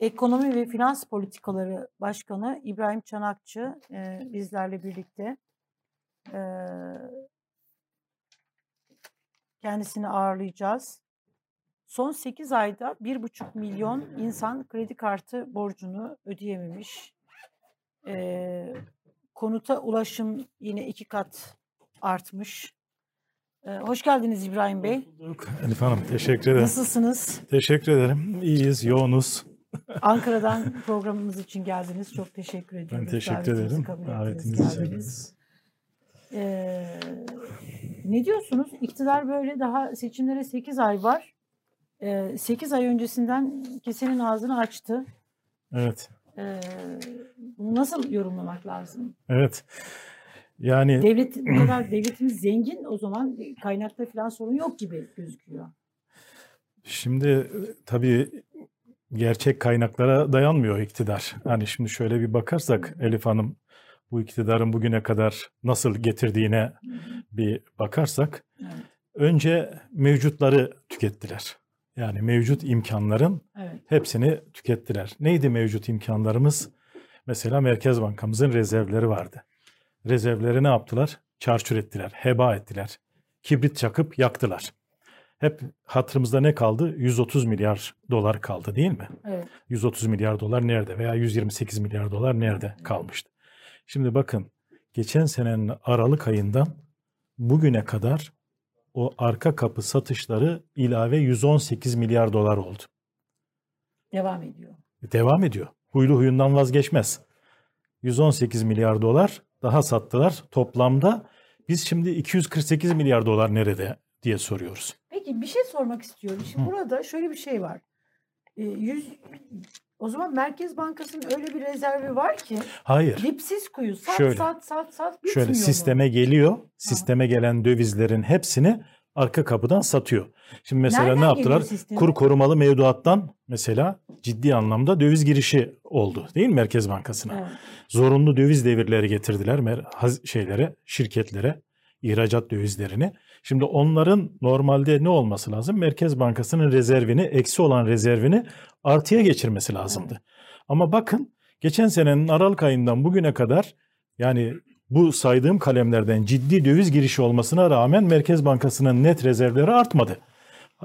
Ekonomi ve Finans Politikaları Başkanı İbrahim Çanakçı e, bizlerle birlikte. E, kendisini ağırlayacağız. Son 8 ayda 1,5 milyon insan kredi kartı borcunu ödeyememiş. E, konuta ulaşım yine iki kat artmış. E, hoş geldiniz İbrahim Bey. Elif Hanım teşekkür ederim. Nasılsınız? Teşekkür ederim. İyiyiz, yoğunuz. Ankara'dan programımız için geldiniz. Çok teşekkür ediyoruz. Ben teşekkür ederim. Davetiniz için. Ee, ne diyorsunuz? İktidar böyle daha seçimlere 8 ay var. Ee, 8 ay öncesinden kesenin ağzını açtı. Evet. Ee, bunu nasıl yorumlamak lazım? Evet. Yani Devlet bu kadar devletimiz zengin o zaman kaynakta falan sorun yok gibi gözüküyor. şimdi e, tabii gerçek kaynaklara dayanmıyor iktidar. Hani şimdi şöyle bir bakarsak Elif Hanım bu iktidarın bugüne kadar nasıl getirdiğine bir bakarsak Evet, önce mevcutları tükettiler. Yani mevcut imkanların evet. hepsini tükettiler. Neydi mevcut imkanlarımız? Mesela Merkez Bankamızın rezervleri vardı. Rezervleri ne yaptılar? Çarçur ettiler, heba ettiler. Kibrit çakıp yaktılar. Hep hatırımızda ne kaldı? 130 milyar dolar kaldı değil mi? evet. 130 milyar dolar nerede veya 128 milyar dolar nerede kalmıştı? Şimdi bakın geçen senenin Aralık ayından bugüne kadar o arka kapı satışları ilave 118 milyar dolar oldu. Devam ediyor. Devam ediyor. Huylu huyundan vazgeçmez. 118 milyar dolar daha sattılar. Toplamda biz şimdi 248 milyar dolar nerede diye soruyoruz. Peki bir şey sormak istiyorum. Şimdi Hı. burada şöyle bir şey var. Ee, yüz, o zaman Merkez Bankası'nın öyle bir rezervi var ki Hayır. dipsiz kuyu sat Şöyle. sat sat sat bitmiyor Şöyle mu? sisteme geliyor. Sisteme gelen dövizlerin hepsini arka kapıdan satıyor. Şimdi mesela Nereden ne yaptılar? sisteme? Kur korumalı mevduattan mesela ciddi anlamda döviz girişi oldu değil mi Merkez Bankası'na? Evet. Zorunlu döviz devirleri getirdiler şeylere, şirketlere, ihracat dövizlerini. Şimdi onların normalde ne olması lazım? Merkez Bankası'nın rezervini, eksi olan rezervini artıya geçirmesi lazımdı. Ama bakın geçen senenin Aralık ayından bugüne kadar yani bu saydığım kalemlerden ciddi döviz girişi olmasına rağmen Merkez Bankası'nın net rezervleri artmadı.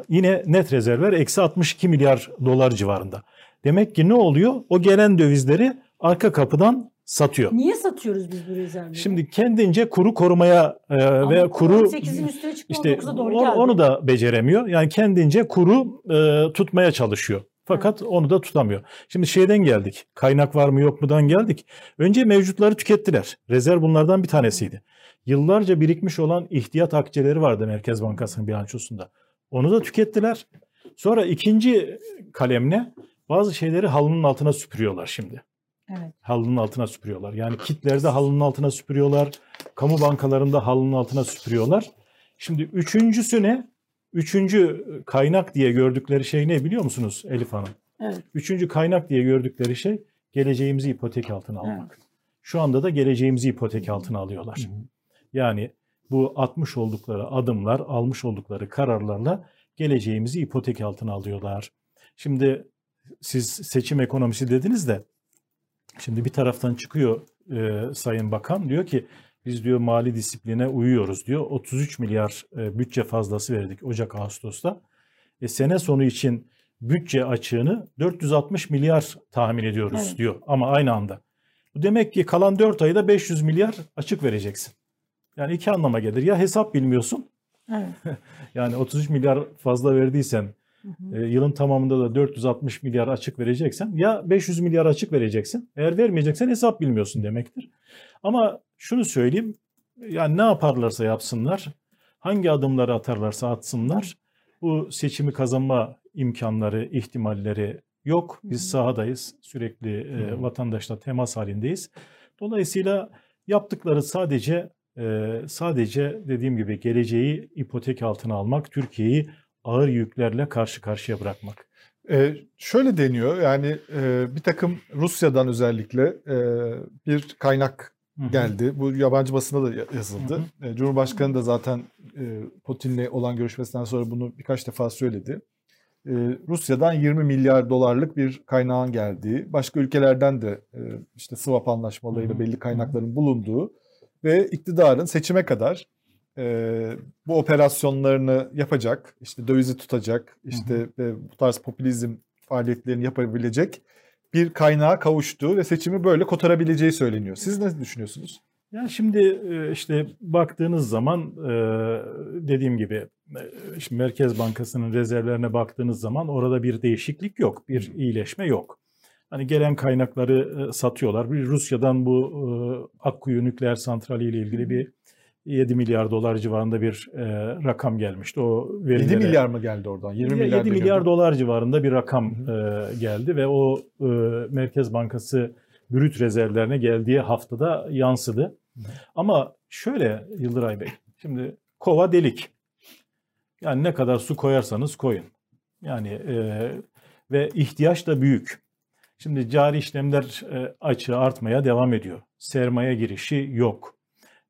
Yine net rezervler eksi 62 milyar dolar civarında. Demek ki ne oluyor? O gelen dövizleri arka kapıdan satıyor. Niye satıyoruz biz bu rezervleri? Şimdi kendince kuru korumaya e, Ama ve kuru 18'in üstüne çıktı işte 19'a doğru geldi. onu da beceremiyor. Yani kendince kuru e, tutmaya çalışıyor. Fakat onu da tutamıyor. Şimdi şeyden geldik. Kaynak var mı yok mudan geldik. Önce mevcutları tükettiler. Rezerv bunlardan bir tanesiydi. Yıllarca birikmiş olan ihtiyat akçeleri vardı Merkez Bankası'nın bilançosunda. Onu da tükettiler. Sonra ikinci kalemle bazı şeyleri halının altına süpürüyorlar şimdi Evet. halının altına süpürüyorlar. Yani kitlerde halının altına süpürüyorlar. Kamu bankalarında halının altına süpürüyorlar. Şimdi üçüncüsü ne? Üçüncü kaynak diye gördükleri şey ne biliyor musunuz Elif Hanım? Evet. Üçüncü kaynak diye gördükleri şey geleceğimizi ipotek altına almak. Şu anda da geleceğimizi ipotek altına alıyorlar. Yani bu atmış oldukları adımlar, almış oldukları kararlarla geleceğimizi ipotek altına alıyorlar. Şimdi siz seçim ekonomisi dediniz de şimdi bir taraftan çıkıyor e, Sayın Bakan diyor ki biz diyor mali disipline uyuyoruz diyor. 33 milyar e, bütçe fazlası verdik Ocak Ağustos'ta. E, sene sonu için bütçe açığını 460 milyar tahmin ediyoruz Evet. diyor ama aynı anda. Bu demek ki kalan 4 ayda 500 milyar açık vereceksin. Yani iki anlama gelir. Ya hesap bilmiyorsun. Evet. Yani 33 milyar fazla verdiysen Hı hı. e, yılın tamamında da 460 milyar açık vereceksen ya 500 milyar açık vereceksin. Eğer vermeyeceksen hesap bilmiyorsun demektir. Ama şunu söyleyeyim. Yani ne yaparlarsa yapsınlar, hangi adımları atarlarsa atsınlar bu seçimi kazanma imkanları, ihtimalleri yok. Biz sahadayız. Sürekli e, vatandaşla temas halindeyiz. Dolayısıyla yaptıkları sadece e, sadece dediğim gibi geleceği ipotek altına almak, Türkiye'yi ağır yüklerle karşı karşıya bırakmak. Ee, şöyle deniyor yani e, bir takım Rusya'dan özellikle e, bir kaynak. Geldi. Bu yabancı basında da ya- yazıldı. Hı E, Cumhurbaşkanı da zaten e, Putin'le olan görüşmesinden sonra bunu birkaç defa söyledi. E, Rusya'dan 20 milyar dolarlık bir kaynağın geldiği, başka ülkelerden de işte swap anlaşmalarıyla Hı hı. belli kaynakların bulunduğu ve iktidarın seçime kadar bu operasyonlarını yapacak, işte dövizi tutacak, işte bu tarz popülizm faaliyetlerini yapabilecek bir kaynağa kavuştuğu ve seçimi böyle kotarabileceği söyleniyor. Siz ne düşünüyorsunuz? Yani şimdi e, işte baktığınız zaman e, dediğim gibi e, şimdi Merkez Bankası'nın rezervlerine baktığınız zaman orada bir değişiklik yok, bir iyileşme yok. Hani gelen kaynakları satıyorlar. Bir Rusya'dan bu Akkuyu nükleer santrali ile ilgili bir 7 milyar dolar civarında bir e, rakam gelmişti. O 7 verilere- milyar mı geldi oradan? 20 7 milyar, milyar, deniyordu. dolar civarında bir rakam e, geldi ve o e, Merkez Bankası brüt rezervlerine geldiği haftada yansıdı. Ama şöyle Yıldıray Bey, şimdi kova delik. Yani ne kadar su koyarsanız koyun. Yani e, ve ihtiyaç da büyük. Şimdi cari işlemler e, açığı artmaya devam ediyor. Sermaye girişi yok.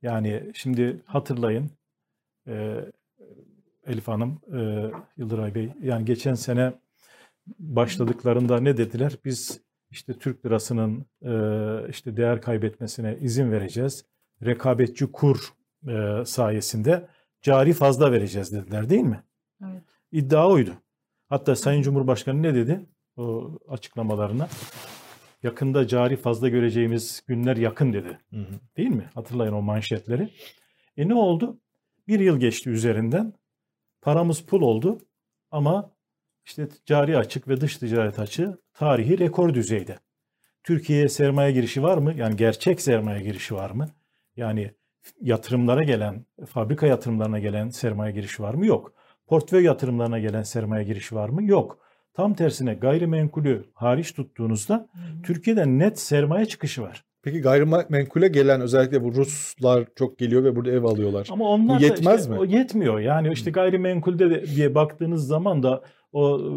Yani şimdi hatırlayın e, Elif Hanım, e, Yıldıray Bey, yani geçen sene başladıklarında ne dediler? Biz işte Türk lirasının e, işte değer kaybetmesine izin vereceğiz. Rekabetçi kur e, sayesinde cari fazla vereceğiz dediler değil mi? Evet. İddia oydu. Hatta Sayın Cumhurbaşkanı ne dedi o açıklamalarına? Yakında cari fazla göreceğimiz günler yakın dedi. Hı hı. Değil mi? Hatırlayın o manşetleri. E ne oldu? Bir yıl geçti üzerinden. Paramız pul oldu ama işte cari açık ve dış ticaret açığı tarihi rekor düzeyde. Türkiye'ye sermaye girişi var mı? Yani gerçek sermaye girişi var mı? Yani yatırımlara gelen, fabrika yatırımlarına gelen sermaye girişi var mı? Yok. Portföy yatırımlarına gelen sermaye girişi var mı? Yok. Tam tersine gayrimenkulü hariç tuttuğunuzda Türkiye'den net sermaye çıkışı var. Peki gayrimenkule gelen özellikle bu Ruslar çok geliyor ve burada ev alıyorlar. Ama onlar da yetmez işte mi? O yetmiyor. Yani işte gayrimenkulde de diye baktığınız zaman da o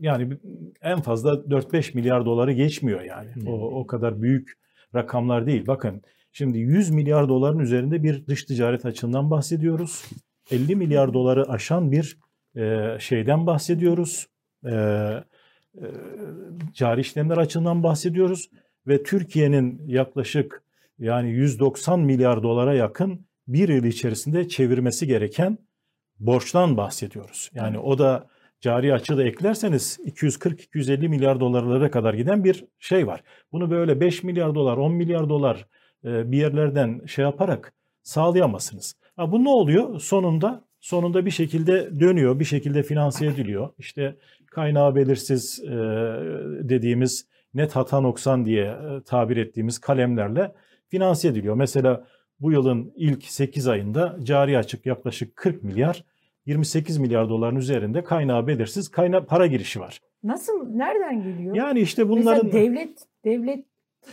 yani en fazla 4-5 milyar doları geçmiyor yani. Hmm. O o kadar büyük rakamlar değil. Bakın şimdi 100 milyar doların üzerinde bir dış ticaret açığından bahsediyoruz. 50 milyar doları aşan bir e, şeyden bahsediyoruz. E, e, cari işlemler açığından bahsediyoruz ve Türkiye'nin yaklaşık yani 190 milyar dolara yakın bir yıl içerisinde çevirmesi gereken borçtan bahsediyoruz. Yani o da cari açığı da eklerseniz 240-250 milyar dolarlara kadar giden bir şey var. Bunu böyle 5 milyar dolar, 10 milyar dolar bir yerlerden şey yaparak sağlayamazsınız. Ha, bu ne oluyor? Sonunda sonunda bir şekilde dönüyor, bir şekilde finanse ediliyor. İşte kaynağı belirsiz e, dediğimiz net hata noksan diye e, tabir ettiğimiz kalemlerle finanse ediliyor. Mesela bu yılın ilk 8 ayında cari açık yaklaşık 40 milyar, 28 milyar doların üzerinde kaynağı belirsiz kayna para girişi var. Nasıl, nereden geliyor? Yani işte bunların Mesela devlet devlet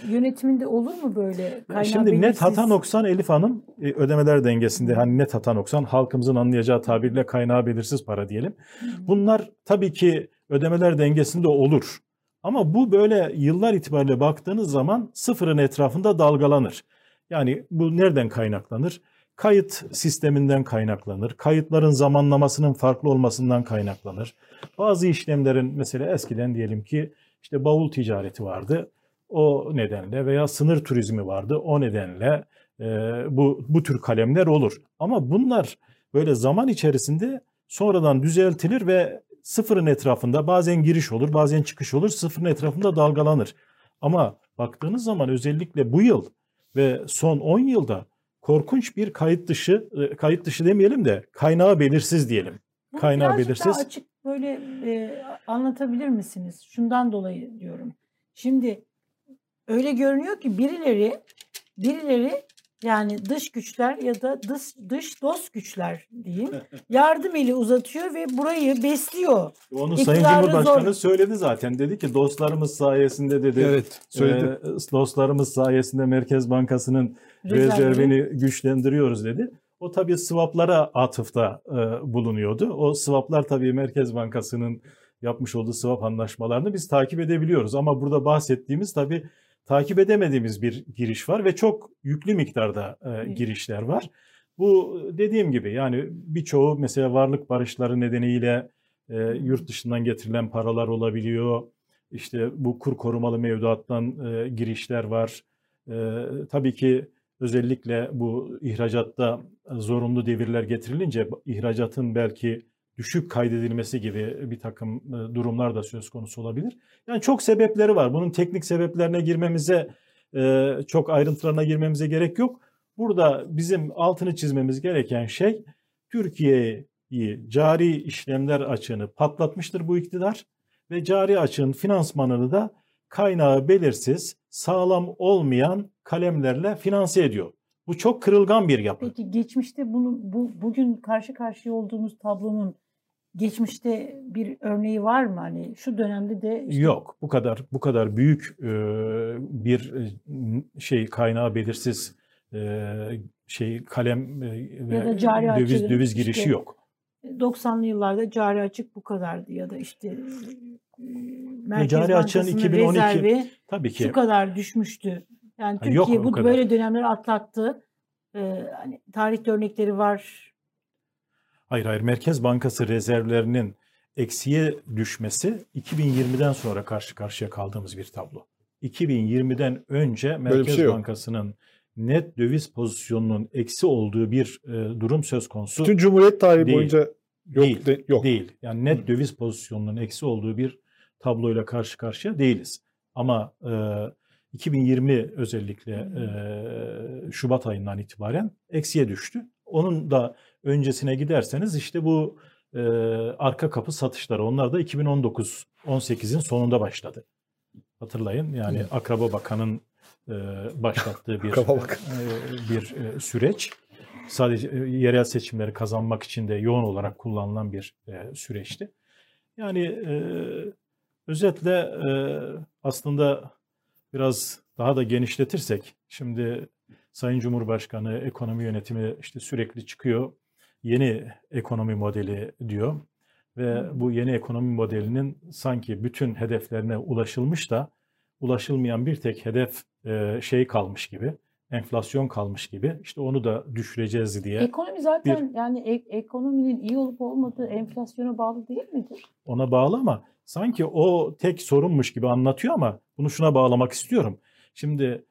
yönetiminde olur mu böyle kaynağı Şimdi net belirsiz? hata noksan Elif Hanım e, ödemeler dengesinde hani net hata noksan halkımızın anlayacağı tabirle kaynağı belirsiz para diyelim. Bunlar tabii ki ödemeler dengesinde olur. Ama bu böyle yıllar itibariyle baktığınız zaman sıfırın etrafında dalgalanır. Yani bu nereden kaynaklanır? Kayıt sisteminden kaynaklanır. Kayıtların zamanlamasının farklı olmasından kaynaklanır. Bazı işlemlerin mesela eskiden diyelim ki işte bavul ticareti vardı. O nedenle veya sınır turizmi vardı. O nedenle e, bu bu tür kalemler olur. Ama bunlar böyle zaman içerisinde sonradan düzeltilir ve sıfırın etrafında bazen giriş olur, bazen çıkış olur. Sıfırın etrafında dalgalanır. Ama baktığınız zaman özellikle bu yıl ve son 10 yılda korkunç bir kayıt dışı, e, kayıt dışı demeyelim de kaynağı belirsiz diyelim. Bunu Kaynağı birazcık belirsiz. daha açık böyle e, anlatabilir misiniz? Şundan dolayı diyorum. Şimdi öyle görünüyor ki birileri birileri Yani dış güçler ya da dış, dış dost güçler diyeyim. Yardım eli uzatıyor ve burayı besliyor. Onu İktidarı Sayın Cumhurbaşkanı zor- söyledi zaten. Dedi ki dostlarımız sayesinde dedi. Evet söyledi. e, dostlarımız sayesinde Merkez Bankası'nın Rezervini. rezervini güçlendiriyoruz dedi. O tabii swaplara atıfta e, bulunuyordu. O swaplar tabii Merkez Bankası'nın yapmış olduğu swap anlaşmalarını biz takip edebiliyoruz. Ama burada bahsettiğimiz tabii takip edemediğimiz bir giriş var ve çok yüklü miktarda e, girişler var. Bu dediğim gibi yani birçoğu mesela varlık barışları nedeniyle e, yurt dışından getirilen paralar olabiliyor. İşte bu kur korumalı mevduattan e, girişler var. E, tabii ki özellikle bu ihracatta zorunlu devirler getirilince ihracatın belki düşük kaydedilmesi gibi bir takım e, durumlar da söz konusu olabilir. Yani çok sebepleri var. Bunun teknik sebeplerine girmemize, e, çok ayrıntılarına girmemize gerek yok. Burada bizim altını çizmemiz gereken şey Türkiye'yi cari işlemler açığını patlatmıştır bu iktidar ve cari açığın finansmanını da kaynağı belirsiz, sağlam olmayan kalemlerle finanse ediyor. Bu çok kırılgan bir yapı. Peki geçmişte bunu bu bugün karşı karşıya olduğumuz tablonun geçmişte bir örneği var mı? Hani şu dönemde de işte Yok, bu kadar bu kadar büyük e, bir e, şey kaynağı belirsiz e, şey kalem e, Ya da ve cari döviz açığın döviz işte girişi yok. 90'lı yıllarda cari açık bu kadardı ya da işte e, Merkez cari Bankası'nın 2012 rezervi Tabii ki şu kadar düşmüştü. Yani yok Türkiye o bu böyle dönemleri atlattı. Ee, hani tarihte örnekleri var. Hayır hayır Merkez Bankası rezervlerinin eksiye düşmesi 2020'den sonra karşı karşıya kaldığımız bir tablo. 2020'den önce Merkez şey yok. Bankası'nın net döviz pozisyonunun eksi olduğu bir e, durum söz konusu Bütün Cumhuriyet tarihi Değil. boyunca yok. Değil. de- yok. değil. Yani net Hı. döviz pozisyonunun eksi olduğu bir tabloyla karşı karşıya değiliz. Ama e, 2020 özellikle e, Şubat ayından itibaren eksiye düştü. Onun da öncesine giderseniz işte bu e, arka kapı satışları onlar da 2019-18'in sonunda başladı. Hatırlayın yani Hı. Akraba Bakan'ın e, başlattığı bir Bakan. e, bir e, süreç. Sadece e, yerel seçimleri kazanmak için de yoğun olarak kullanılan bir e, süreçti. Yani e, özetle e, aslında biraz daha da genişletirsek şimdi Sayın Cumhurbaşkanı ekonomi yönetimi işte sürekli çıkıyor. Yeni ekonomi modeli diyor ve bu yeni ekonomi modelinin sanki bütün hedeflerine ulaşılmış da ulaşılmayan bir tek hedef e, şey kalmış gibi, enflasyon kalmış gibi. İşte onu da düşüreceğiz diye Ekonomi zaten yani ek- ekonominin iyi olup olmadığı enflasyona bağlı değil midir? ona bağlı ama sanki o tek sorunmuş gibi anlatıyor ama bunu şuna bağlamak istiyorum. Şimdi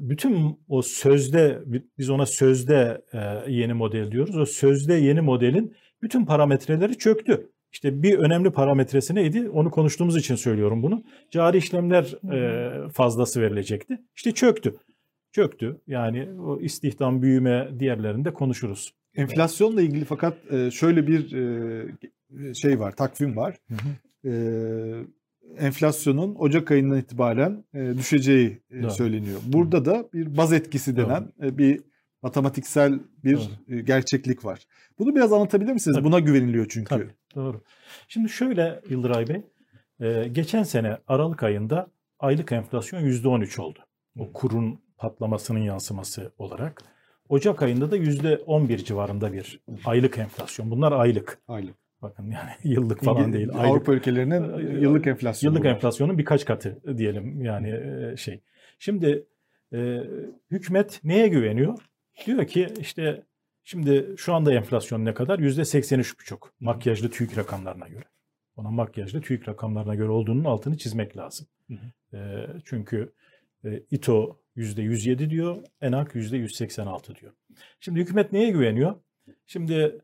bütün o sözde biz ona sözde yeni model diyoruz. O sözde yeni modelin bütün parametreleri çöktü. İşte bir önemli parametresi neydi? Onu konuştuğumuz için söylüyorum bunu. Cari işlemler fazlası verilecekti. İşte çöktü. Çöktü. Yani o istihdam, büyüme diğerlerinde konuşuruz. Enflasyonla ilgili fakat şöyle bir şey var, takvim var. Hı hı. E, enflasyonun Ocak ayından itibaren e, düşeceği e, Doğru. söyleniyor. Burada da bir baz etkisi denen e, bir matematiksel bir e, gerçeklik var. Bunu biraz anlatabilir misiniz? Tabii. Buna güveniliyor çünkü. Tabii, doğru. Şimdi şöyle Yıldıray Bey, e, geçen sene Aralık ayında aylık enflasyon %13 oldu. O kurun patlamasının yansıması olarak. Ocak ayında da %11 civarında bir aylık enflasyon. Bunlar aylık. Aylık. Bakın yani yıllık falan değil. Aylık. Avrupa ülkelerinin yıllık enflasyonu. Yıllık enflasyonun birkaç katı diyelim yani e, şey. Şimdi e, hükümet neye güveniyor? Diyor ki işte şimdi şu anda enflasyon ne kadar? Yüzde 83,5 makyajlı TÜİK rakamlarına göre. Ona makyajlı TÜİK rakamlarına göre olduğunun altını çizmek lazım. Hı E, çünkü e, İTO yüzde 107 diyor, ENAK yüzde 186 diyor. Şimdi hükümet neye güveniyor? Şimdi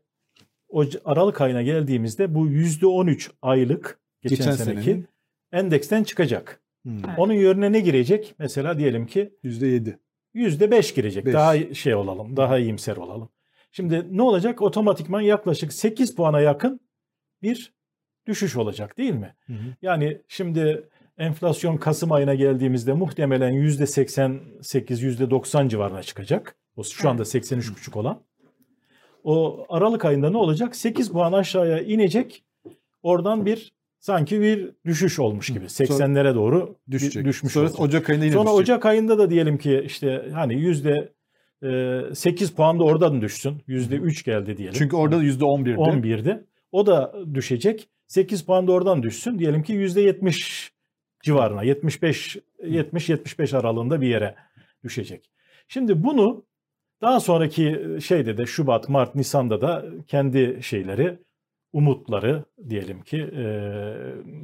Aralık ayına geldiğimizde bu yüzde 13 aylık geçen, Geçen seneki senenin. endeksten çıkacak. Hmm. Onun yerine ne girecek? Mesela diyelim ki %7. yüzde beş girecek. Beş. Daha şey olalım, daha iyimser olalım. Şimdi ne olacak? Otomatikman yaklaşık 8 puana yakın bir düşüş olacak değil mi? Hı hı. Yani şimdi enflasyon Kasım ayına geldiğimizde muhtemelen yüzde 88, yüzde 90 civarına çıkacak. O şu anda 83,5 olan. O Aralık ayında ne olacak? 8 puan aşağıya inecek. Oradan bir sanki bir düşüş olmuş gibi. 80'lere doğru Düşecek. düşmüş Sonra olacak. Ocak ayında yine Sonra düşecek. Ocak ayında da diyelim ki işte hani yüzde e, 8 puan da oradan düşsün. Yüzde 3 geldi diyelim. Çünkü orada da %11'di. 11'di. O da düşecek. 8 puan da oradan düşsün. Diyelim ki %70 civarına 75 70 75 aralığında bir yere düşecek. Şimdi bunu daha sonraki şeyde de Şubat, Mart, Nisan'da da kendi şeyleri, umutları diyelim ki e,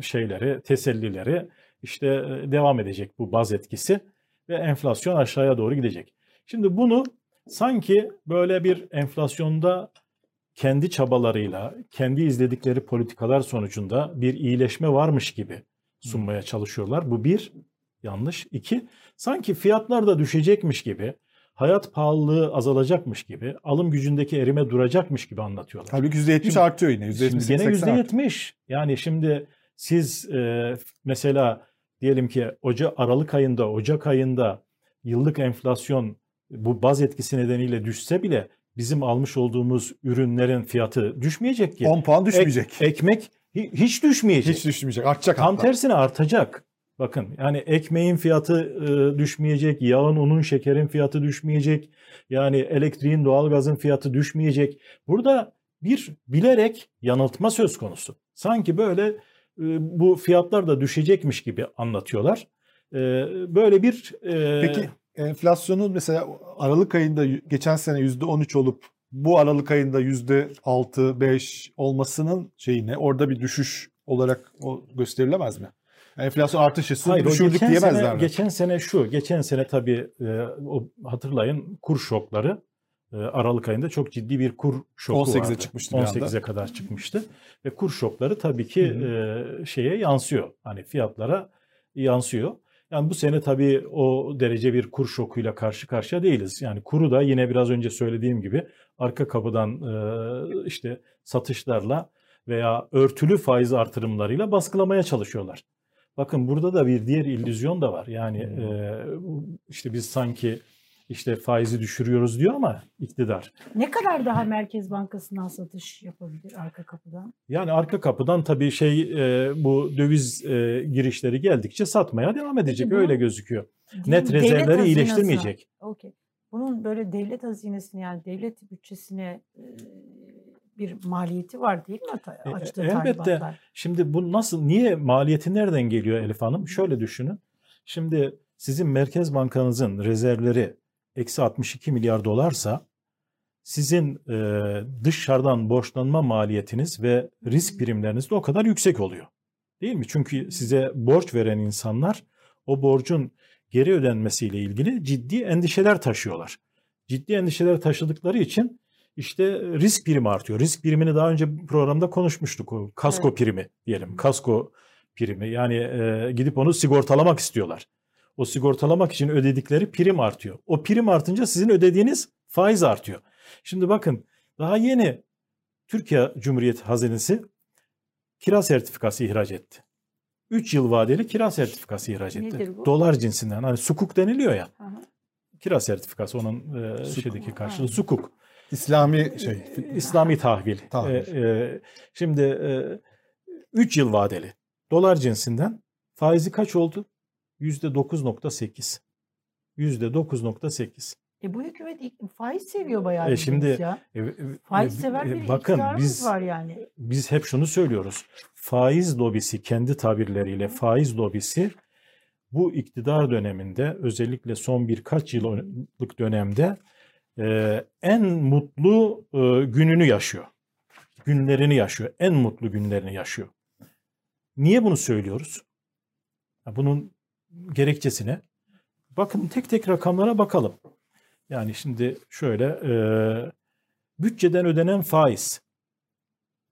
şeyleri, tesellileri işte e, devam edecek bu baz etkisi ve enflasyon aşağıya doğru gidecek. Şimdi bunu sanki böyle bir enflasyonda kendi çabalarıyla, kendi izledikleri politikalar sonucunda bir iyileşme varmış gibi sunmaya çalışıyorlar. Bu bir, yanlış. İki, sanki fiyatlar da düşecekmiş gibi, hayat pahalılığı azalacakmış gibi, alım gücündeki erime duracakmış gibi anlatıyorlar. Halbuki %70 Şimdi- artıyor yine. %70, Şimdi gene 80 artıyor. %70. Yani şimdi siz e, mesela diyelim ki Oca Aralık ayında, Ocak ayında yıllık enflasyon bu baz etkisi nedeniyle düşse bile bizim almış olduğumuz ürünlerin fiyatı düşmeyecek ki. 10 puan düşmeyecek. Ek- ekmek hi- hiç düşmeyecek. Hiç düşmeyecek. Artacak Tam hatta. tersine artacak. Bakın yani ekmeğin fiyatı e, düşmeyecek, yağın, unun, şekerin fiyatı düşmeyecek. Yani elektriğin, doğalgazın fiyatı düşmeyecek. Burada bir bilerek yanıltma söz konusu. Sanki böyle e, bu fiyatlar da düşecekmiş gibi anlatıyorlar. E, böyle bir Peki enflasyonun mesela Aralık ayında geçen sene %13 olup bu Aralık ayında %6, 5 olmasının şeyi ne? Orada bir düşüş olarak o gösterilemez mi? Enflasyon artış Hayır, o düşürdük geçen diyemezler sene, mi? Geçen sene şu, geçen sene tabii e, o hatırlayın kur şokları e, Aralık ayında çok ciddi bir kur şoku 18'e vardı. çıkmıştı bir anda. 18'e kadar çıkmıştı ve kur şokları tabii ki e, şeye yansıyor. Hani fiyatlara yansıyor. Yani bu sene tabii o derece bir kur şokuyla karşı karşıya değiliz. Yani kuru da yine biraz önce söylediğim gibi arka kapıdan e, işte satışlarla veya örtülü faiz artırımlarıyla baskılamaya çalışıyorlar. Bakın burada da bir diğer illüzyon da var. Yani Hmm. e, işte biz sanki işte faizi düşürüyoruz diyor ama iktidar. Ne kadar daha Merkez Bankası'ndan satış yapabilir arka kapıdan? Yani arka kapıdan tabii şey e, bu döviz e, girişleri geldikçe satmaya devam edecek bunu- öyle gözüküyor. Net rezervleri iyileştirmeyecek. Okey. Bunun böyle devlet hazinesine yani devlet bütçesine e, bir maliyeti var değil mi ta- E, açtığı elbette. tahribatlar? Şimdi bu nasıl, niye maliyeti nereden geliyor Elif Hanım? Şöyle düşünün. Şimdi sizin Merkez Bankanızın rezervleri eksi 62 milyar dolarsa sizin e, dışarıdan borçlanma maliyetiniz ve risk primleriniz de o kadar yüksek oluyor. Değil mi? Çünkü size borç veren insanlar o borcun geri ödenmesiyle ilgili ciddi endişeler taşıyorlar. Ciddi endişeler taşıdıkları için işte risk primi artıyor. Risk primini daha önce programda konuşmuştuk. O kasko Evet. primi diyelim. Kasko primi. Yani e, gidip onu sigortalamak istiyorlar. O sigortalamak için ödedikleri prim artıyor. O prim artınca sizin ödediğiniz faiz artıyor. Şimdi bakın daha yeni Türkiye Cumhuriyeti Hazinesi kira sertifikası ihraç etti. 3 yıl vadeli kira sertifikası ihraç etti. Nedir bu? Dolar cinsinden. Hani sukuk deniliyor ya. Aha. Kira sertifikası onun e, Sukuk. şeydeki karşılığı sukuk. İslami şey. İslami tahvil. Tahvil. E, e, şimdi 3 yıl vadeli. Dolar cinsinden faizi kaç oldu? %9.8. %9.8. E bu hükümet faiz seviyor bayağı. E şimdi- ya. E, e, Faiz e, sever e, bir bakın biz var yani. biz hep şunu söylüyoruz. Faiz lobisi kendi tabirleriyle faiz lobisi bu iktidar döneminde özellikle son birkaç yıllık dönemde e, en mutlu e, gününü yaşıyor. Günlerini yaşıyor. En mutlu günlerini yaşıyor. Niye bunu söylüyoruz? Bunun gerekçesine bakın tek tek rakamlara bakalım. Yani şimdi şöyle e, bütçeden ödenen faiz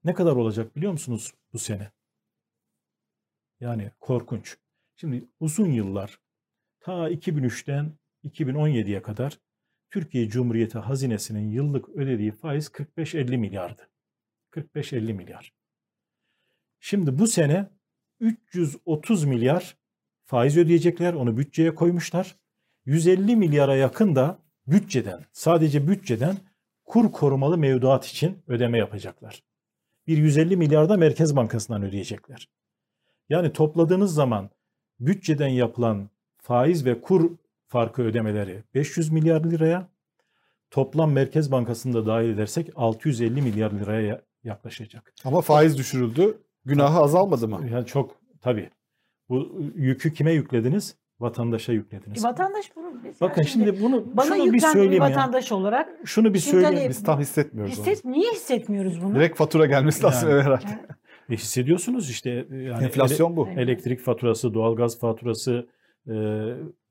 ne kadar olacak biliyor musunuz bu sene? Yani korkunç. Şimdi uzun yıllar ta 2003'ten 2017'ye kadar Türkiye Cumhuriyeti hazinesinin yıllık ödediği faiz 45-50 milyardı. 45-50 milyar. Şimdi bu sene 330 milyar faiz ödeyecekler. Onu bütçeye koymuşlar. 150 milyara yakın da bütçeden, sadece bütçeden kur korumalı mevduat için ödeme yapacaklar. Bir 150 milyarda Merkez Bankası'ndan ödeyecekler. Yani topladığınız zaman bütçeden yapılan faiz ve kur farkı ödemeleri 500 milyar liraya, toplam Merkez Bankası'nda dahil edersek 650 milyar liraya yaklaşacak. Ama faiz düşürüldü. Günahı azalmadı mı? Yani çok tabii. Bu yükü kime yüklediniz? Vatandaşa yüklediniz. E, vatandaş bunu Bakın şimdi bunu bana şunu bir söyleyeyim ya. vatandaş olarak Şunu bir Şimdi söyleyeyim. hani- Biz tam hissetmiyoruz onu. hisset, niye hissetmiyoruz bunu? Direkt fatura gelmesi lazım Yani. herhalde. Yani E, hissediyorsunuz işte yani Enflasyon bu. ele- elektrik faturası, doğalgaz faturası, e,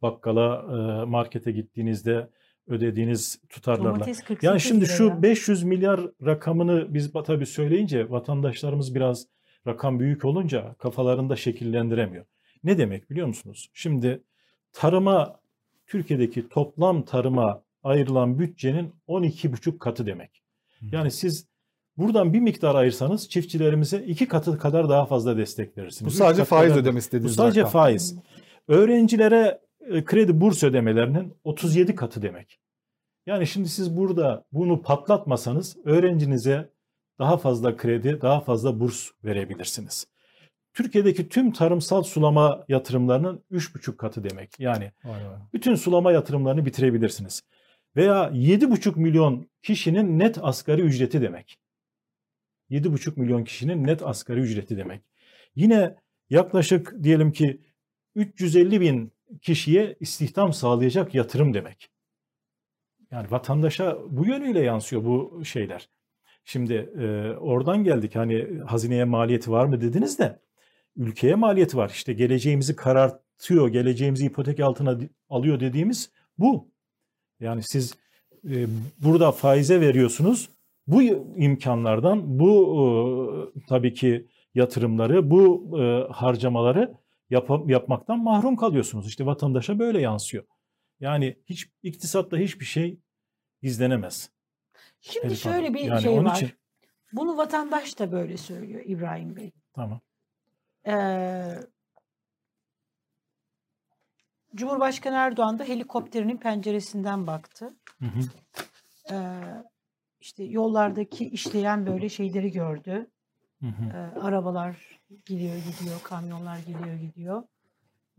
bakkala, e, markete gittiğinizde ödediğiniz tutarlarla. domates 48 Yani şimdi şu ya. 500 milyar rakamını biz tabii söyleyince vatandaşlarımız biraz rakam büyük olunca kafalarında şekillendiremiyor. Ne demek biliyor musunuz? Şimdi tarıma Türkiye'deki toplam tarıma ayrılan bütçenin 12,5 katı demek. Yani siz buradan bir miktar ayırsanız çiftçilerimize iki katı kadar daha fazla destek verirsiniz. Bu sadece faiz ödemesi Bu dediğiniz sadece rakam. faiz. Öğrencilere kredi burs ödemelerinin 37 katı demek. Yani şimdi siz burada bunu patlatmasanız öğrencinize daha fazla kredi, daha fazla burs verebilirsiniz. Türkiye'deki tüm tarımsal sulama yatırımlarının 3,5 katı demek. Yani vay. bütün sulama yatırımlarını bitirebilirsiniz. Veya 7,5 milyon kişinin net asgari ücreti demek. 7,5 milyon kişinin net asgari ücreti demek. Yine yaklaşık diyelim ki 350 bin kişiye istihdam sağlayacak yatırım demek. Yani vatandaşa bu yönüyle yansıyor bu şeyler. Şimdi e, oradan geldik hani hazineye maliyeti var mı dediniz de ülkeye maliyeti var. İşte geleceğimizi karartıyor, geleceğimizi ipotek altına alıyor dediğimiz bu. Yani siz e, burada faize veriyorsunuz. Bu imkanlardan, bu e, tabii ki yatırımları, bu e, harcamaları yap- yapmaktan mahrum kalıyorsunuz. İşte vatandaşa böyle yansıyor. Yani hiç iktisatta hiçbir şey gizlenemez. Şimdi Elif Hanım. şöyle bir Yani şey onun var. için- Bunu vatandaş da böyle söylüyor İbrahim Bey. Tamam. Ee, Cumhurbaşkanı Erdoğan da helikopterinin penceresinden baktı. Hı hı. Ee, işte yollardaki işleyen böyle şeyleri gördü. Hı hı. Ee, arabalar gidiyor gidiyor, kamyonlar gidiyor gidiyor.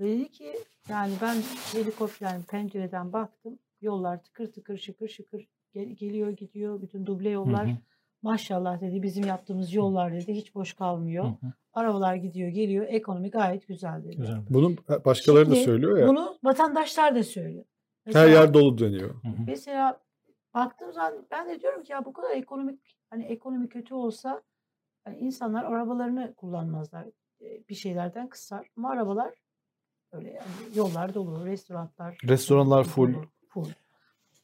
Ve dedi ki yani ben helikopterin pencereden baktım. Yollar tıkır tıkır şıkır şıkır gel- geliyor gidiyor. Bütün duble Hı yollar. hı. Maşallah dedi bizim yaptığımız yollar dedi hiç boş kalmıyor. Hı hı. Arabalar gidiyor geliyor. Ekonomi gayet güzel dedi. Güzel. Bunu başkaları da Şimdi söylüyor ya. Bunu vatandaşlar da söylüyor. Her Mesela- yer dolu dönüyor. Hı hı. Mesela baktığım zaman ben de diyorum ki ya bu kadar ekonomik hani ekonomi kötü olsa hani insanlar arabalarını kullanmazlar. Bir şeylerden kısar. Ama arabalar öyle yani yollar dolu, restoranlar Restoranlar full. full.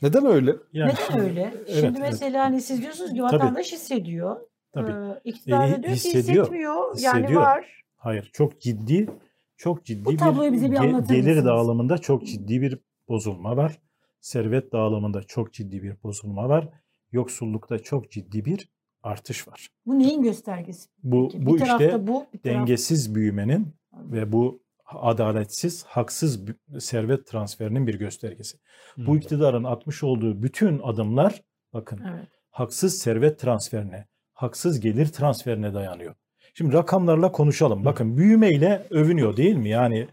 Neden öyle? Yani Neden şimdi- öyle? evet, Şimdi evet. mesela hani siz diyorsunuz ki Tabii. vatandaş hissediyor. Tabii. Ee, iktidar E, diyor ki hissediyor, hissetmiyor. Yani hissediyor. var. Hayır, çok ciddi, çok ciddi Bu tabloyu bize bir ge- gelir dağılımında çok ciddi bir bozulma var. Servet dağılımında çok ciddi bir bozulma var. Yoksullukta çok ciddi bir artış var. Bu neyin göstergesi? Bu Peki, bu bir işte bu, bir taraf- dengesiz büyümenin ve bu adaletsiz, haksız servet transferinin bir göstergesi. Bu iktidarın atmış olduğu bütün adımlar bakın Evet. haksız servet transferine, haksız gelir transferine dayanıyor. Şimdi rakamlarla konuşalım. Bakın büyümeyle övünüyor değil mi? Yani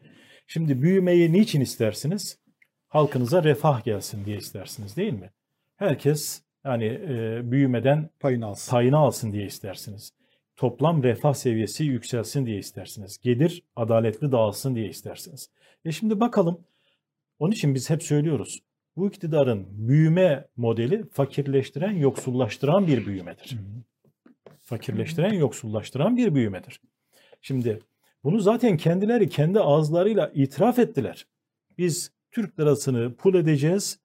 şimdi büyümeyi niçin istersiniz? Halkınıza refah gelsin diye istersiniz değil mi? Herkes yani e, büyümeden Payını alsın. payını alsın diye istersiniz. Toplam refah seviyesi yükselsin diye istersiniz. Gelir adaletli dağılsın diye istersiniz. E şimdi bakalım. Onun için biz hep söylüyoruz. Bu iktidarın büyüme modeli fakirleştiren, yoksullaştıran bir büyümedir. Fakirleştiren, yoksullaştıran bir büyümedir. Şimdi bunu zaten kendileri kendi ağızlarıyla itiraf ettiler. Biz Türk lirasını pul edeceğiz,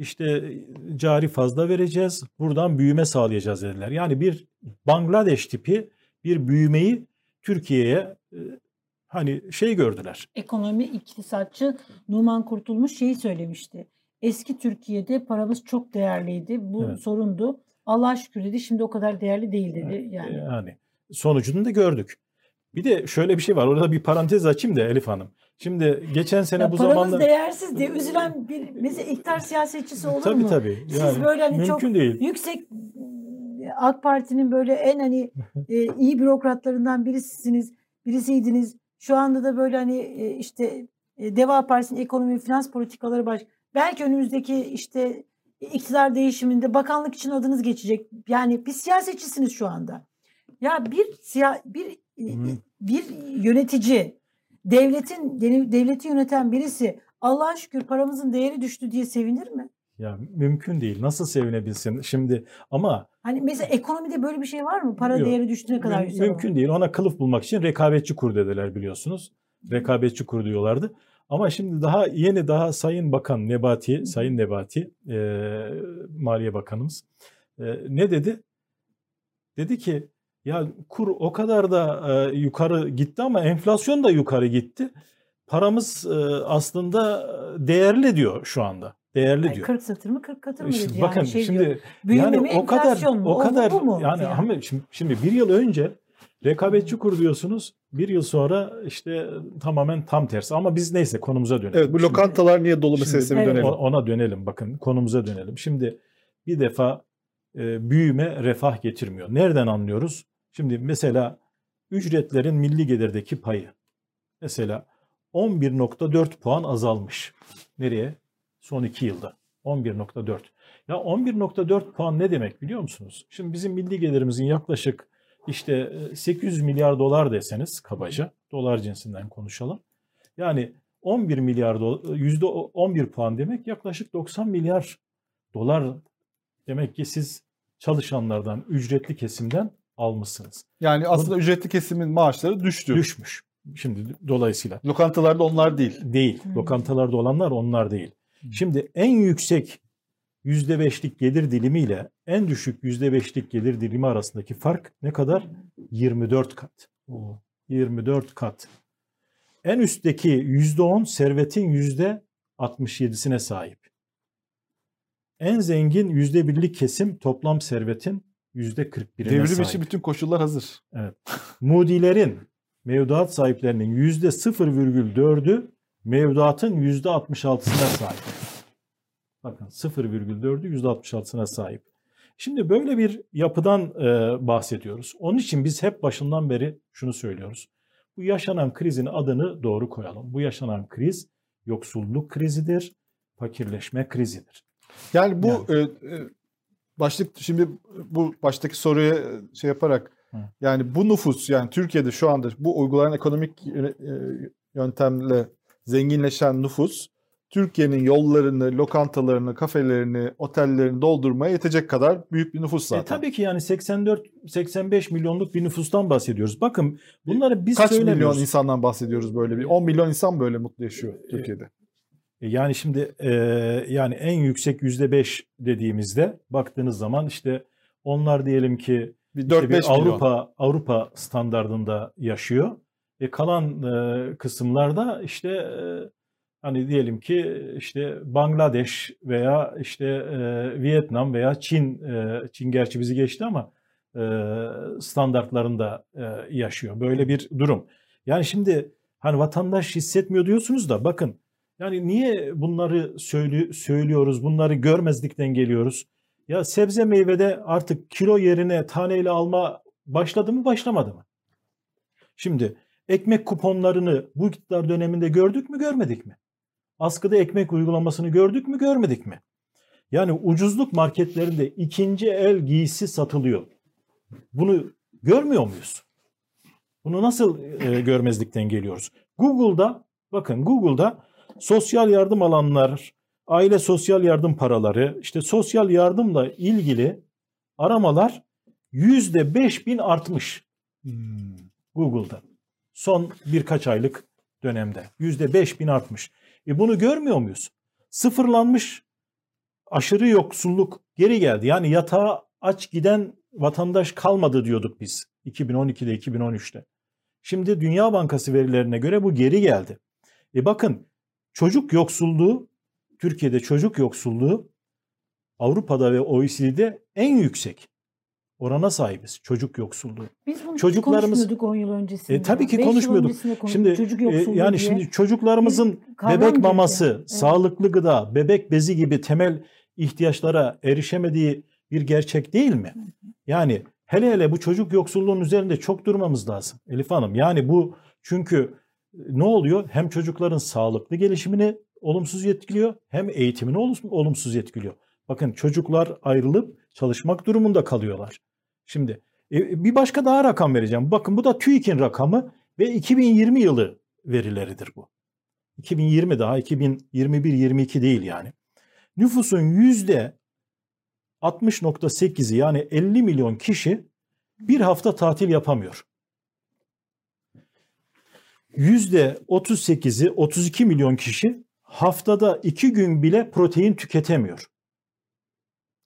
işte cari fazla vereceğiz, buradan büyüme sağlayacağız dediler. Yani bir Bangladeş tipi bir büyümeyi Türkiye'ye e, hani şey gördüler. ekonomi iktisatçı Numan Kurtulmuş şeyi söylemişti. Eski Türkiye'de paramız çok değerliydi. Bu Evet. sorundu. Allah şükür dedi şimdi o kadar değerli değil dedi. Yani Yani sonucunu da gördük. Bir de şöyle bir şey var. Orada bir parantez açayım da Elif Hanım. Şimdi geçen sene Ya bu paranız zamanlar değersiz diye üzülen bir mesela iktidar siyasetçisi olur tabii mu? tabii. Siz Yani böyle hani mümkün çok değil. yüksek AK Parti'nin böyle en hani e, iyi bürokratlarından birisisiniz, birisiydiniz. Şu anda da böyle hani e, işte e, Deva Partisi'nin ekonomi finans politikaları baş. Belki önümüzdeki işte iktidar değişiminde bakanlık için adınız geçecek. Yani bir siyasetçisiniz şu anda. Ya bir siya bir bir yönetici, devletin devleti yöneten birisi Allah'a şükür paramızın değeri düştü diye sevinir mi? Ya mümkün değil. Nasıl sevinebilsin? Şimdi ama Hani mesela ekonomide böyle bir şey var mı? Para Yok. değeri düştüğüne kadar yüksek mümkün değil. Ona kılıf bulmak için rekabetçi kur dediler biliyorsunuz. Rekabetçi kur diyorlardı. Ama şimdi daha yeni daha Sayın Bakan Nebati, Sayın Nebati, e, Maliye Bakanımız e, ne dedi? Dedi ki ya kur o kadar da e, yukarı gitti ama enflasyon da yukarı gitti. Paramız e, aslında değerli diyor şu anda. Değerli Ay, diyor. 40 satır mı 40 katır mı Şimdi dedi bakın yani. Şey şimdi diyor, mi, yani o kadar mu? o kadar mu? yani filan. ama şimdi, şimdi bir yıl önce rekabetçi kur diyorsunuz. Bir yıl sonra işte tamamen tam tersi. Ama biz neyse konumuza dönelim. Evet bu Şimdi- lokantalar niye dolu meselesine dönelim. ona dönelim bakın konumuza dönelim. Şimdi bir defa e, büyüme refah getirmiyor. Nereden anlıyoruz? Şimdi mesela ücretlerin milli gelirdeki payı mesela 11.4 puan azalmış. Nereye? Son iki yılda. 11.4. Ya 11.4 puan ne demek biliyor musunuz? Şimdi bizim milli gelirimizin yaklaşık işte e, 800 milyar dolar deseniz kabaca dolar cinsinden konuşalım. Yani 11 milyar dolar, yüzde 11 puan demek yaklaşık 90 milyar dolar demek ki siz çalışanlardan, ücretli kesimden almışsınız. Yani aslında ücretli kesimin maaşları düştü. Düşmüş. Şimdi dolayısıyla Lokantalarda onlar değil. değil. Hmm. Lokantalarda olanlar onlar değil. Şimdi en yüksek %5'lik gelir dilimiyle en düşük %5'lik gelir dilimi arasındaki fark ne kadar? 24 kat. 24 kat. En üstteki %10 servetin %67'sine sahip. En zengin %1'lik kesim toplam servetin %41'ine Devrim sahip. için bütün koşullar hazır. Mudilerin mevduat sahiplerinin %0,4'ü mevduatın %66'sına sahip. Bakın 0,4'ü %66'sına sahip. Şimdi böyle bir yapıdan e, bahsediyoruz. Onun için biz hep başından beri şunu söylüyoruz. Bu yaşanan krizin adını doğru koyalım. Bu yaşanan kriz yoksulluk krizidir, fakirleşme krizidir. Yani bu e, e, başlık şimdi bu baştaki soruya e, şey yaparak Hı. yani bu nüfus yani Türkiye'de şu anda bu uygulanan ekonomik yöne- e, yöntemle zenginleşen nüfus Türkiye'nin yollarını, lokantalarını, kafelerini, otellerini doldurmaya yetecek kadar büyük bir nüfus E, zaten. tabii ki yani 84-85 milyonluk bir nüfustan bahsediyoruz. Bakın bunları biz Kaç milyon söylemiyoruz. insandan bahsediyoruz böyle bir? 10 milyon insan böyle mutlu yaşıyor Türkiye'de. E, Yani şimdi e, yani en yüksek yüzde beş dediğimizde baktığınız zaman işte onlar diyelim ki Bir işte 4-5 bir milyon. Avrupa Avrupa standardında yaşıyor. E kalan e, kısımlarda işte e, hani diyelim ki işte Bangladeş veya işte e, Vietnam veya Çin e, Çin gerçi bizi geçti ama e, standartlarında e, yaşıyor. Böyle bir durum. Yani şimdi hani vatandaş hissetmiyor diyorsunuz da bakın yani niye bunları söylü- söylüyoruz, bunları görmezlikten geliyoruz? Ya sebze meyvede artık kilo yerine taneyle alma başladı mı başlamadı mı? Şimdi ekmek kuponlarını bu iktidar döneminde gördük mü görmedik mi? Askıda ekmek uygulamasını gördük mü görmedik mi? Yani ucuzluk marketlerinde ikinci el giysi satılıyor. Bunu görmüyor muyuz? Bunu nasıl e, görmezlikten geliyoruz? Google'da bakın Google'da sosyal yardım alanlar, aile sosyal yardım paraları, işte sosyal yardımla ilgili aramalar yüzde beş bin artmış Hmm. Google'da. Son birkaç aylık dönemde yüzde beş bin artmış. E bunu görmüyor muyuz? Sıfırlanmış aşırı yoksulluk geri geldi. Yani yatağa aç giden vatandaş kalmadı diyorduk biz 2012'de 2013'te. Şimdi Dünya Bankası verilerine göre bu geri geldi. E bakın çocuk yoksulluğu Türkiye'de çocuk yoksulluğu Avrupa'da ve OECD'de en yüksek. orana sahibiz çocuk yoksulluğu. Biz bunu Çocuklarımız- konuşmuyorduk 10 yıl öncesinde. E, tabii ki konuşmuyorduk. Şimdi çocuk e, yani diye. şimdi çocuklarımızın bebek maması, Evet. sağlıklı gıda, bebek bezi gibi temel ihtiyaçlara erişemediği bir gerçek değil mi? Yani hele hele bu çocuk yoksulluğunun üzerinde çok durmamız lazım Elif Hanım. Yani bu çünkü ne oluyor? Hem çocukların sağlıklı gelişimini olumsuz etkiliyor hem eğitimini olum- olumsuz etkiliyor. Bakın çocuklar ayrılıp çalışmak durumunda kalıyorlar. Şimdi e, bir başka daha rakam vereceğim. Bakın bu da TÜİK'in rakamı ve 2020 yılı verileridir bu. 2020 daha 2021-22 değil yani. Nüfusun yüzde 60.8'i yani 50 milyon kişi bir hafta tatil yapamıyor. Yüzde 38'i 32 milyon kişi haftada iki gün bile protein tüketemiyor.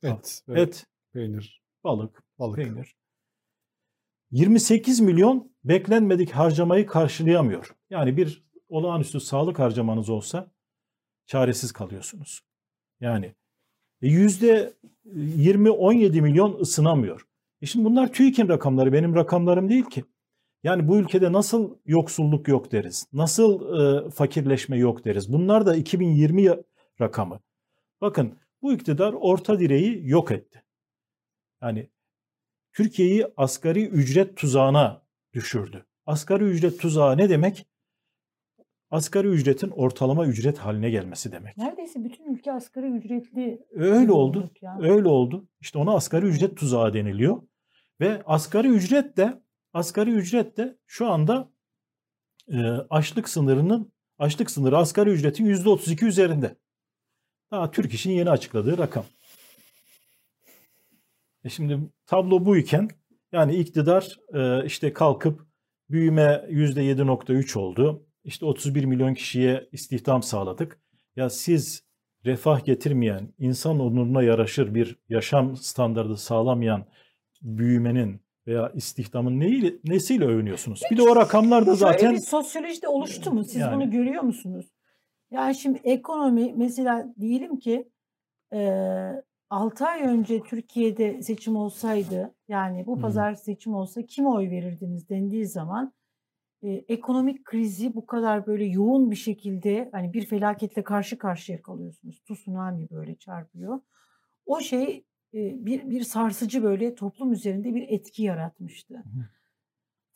Et, ve Et, peynir, balık, balık. peynir. 28 milyon beklenmedik harcamayı karşılayamıyor. Yani bir olağanüstü sağlık harcamanız olsa çaresiz kalıyorsunuz. Yani e, yüzde 20-17 milyon ısınamıyor. E şimdi bunlar TÜİK'in rakamları, benim rakamlarım değil ki. Yani bu ülkede nasıl yoksulluk yok deriz, nasıl e, fakirleşme yok deriz. Bunlar da 2020 ya- rakamı. Bakın bu iktidar orta direği yok etti. Yani Türkiye'yi asgari ücret tuzağına düşürdü. Asgari ücret tuzağı ne demek? Asgari ücretin ortalama ücret haline gelmesi demek. Neredeyse bütün ülke asgari ücretli. Öyle oldu. olduk ya. Öyle oldu. İşte ona asgari ücret tuzağı deniliyor. Ve asgari ücret de asgari ücret de şu anda e, açlık sınırının açlık sınırı asgari ücretin %32 üzerinde. Daha Türk İş'in yeni açıkladığı rakam. E şimdi tablo bu iken yani iktidar e, işte kalkıp büyüme %7.3 oldu. İşte 31 milyon kişiye istihdam sağladık. Ya siz refah getirmeyen, insan onuruna yaraşır bir yaşam standardı sağlamayan büyümenin veya istihdamın neyle, nesiyle övünüyorsunuz? Bir de o rakamlar da zaten bir sosyolojide oluştu mu? Siz Yani. bunu görüyor musunuz? Yani şimdi ekonomi mesela diyelim ki eee 6 ay önce Türkiye'de seçim olsaydı yani bu pazar seçim olsa kime oy verirdiniz dendiği zaman e, ekonomik krizi bu kadar böyle yoğun bir şekilde hani bir felaketle karşı karşıya kalıyorsunuz. Tsunami böyle çarpıyor. O şey e, bir, bir sarsıcı böyle toplum üzerinde bir etki yaratmıştı.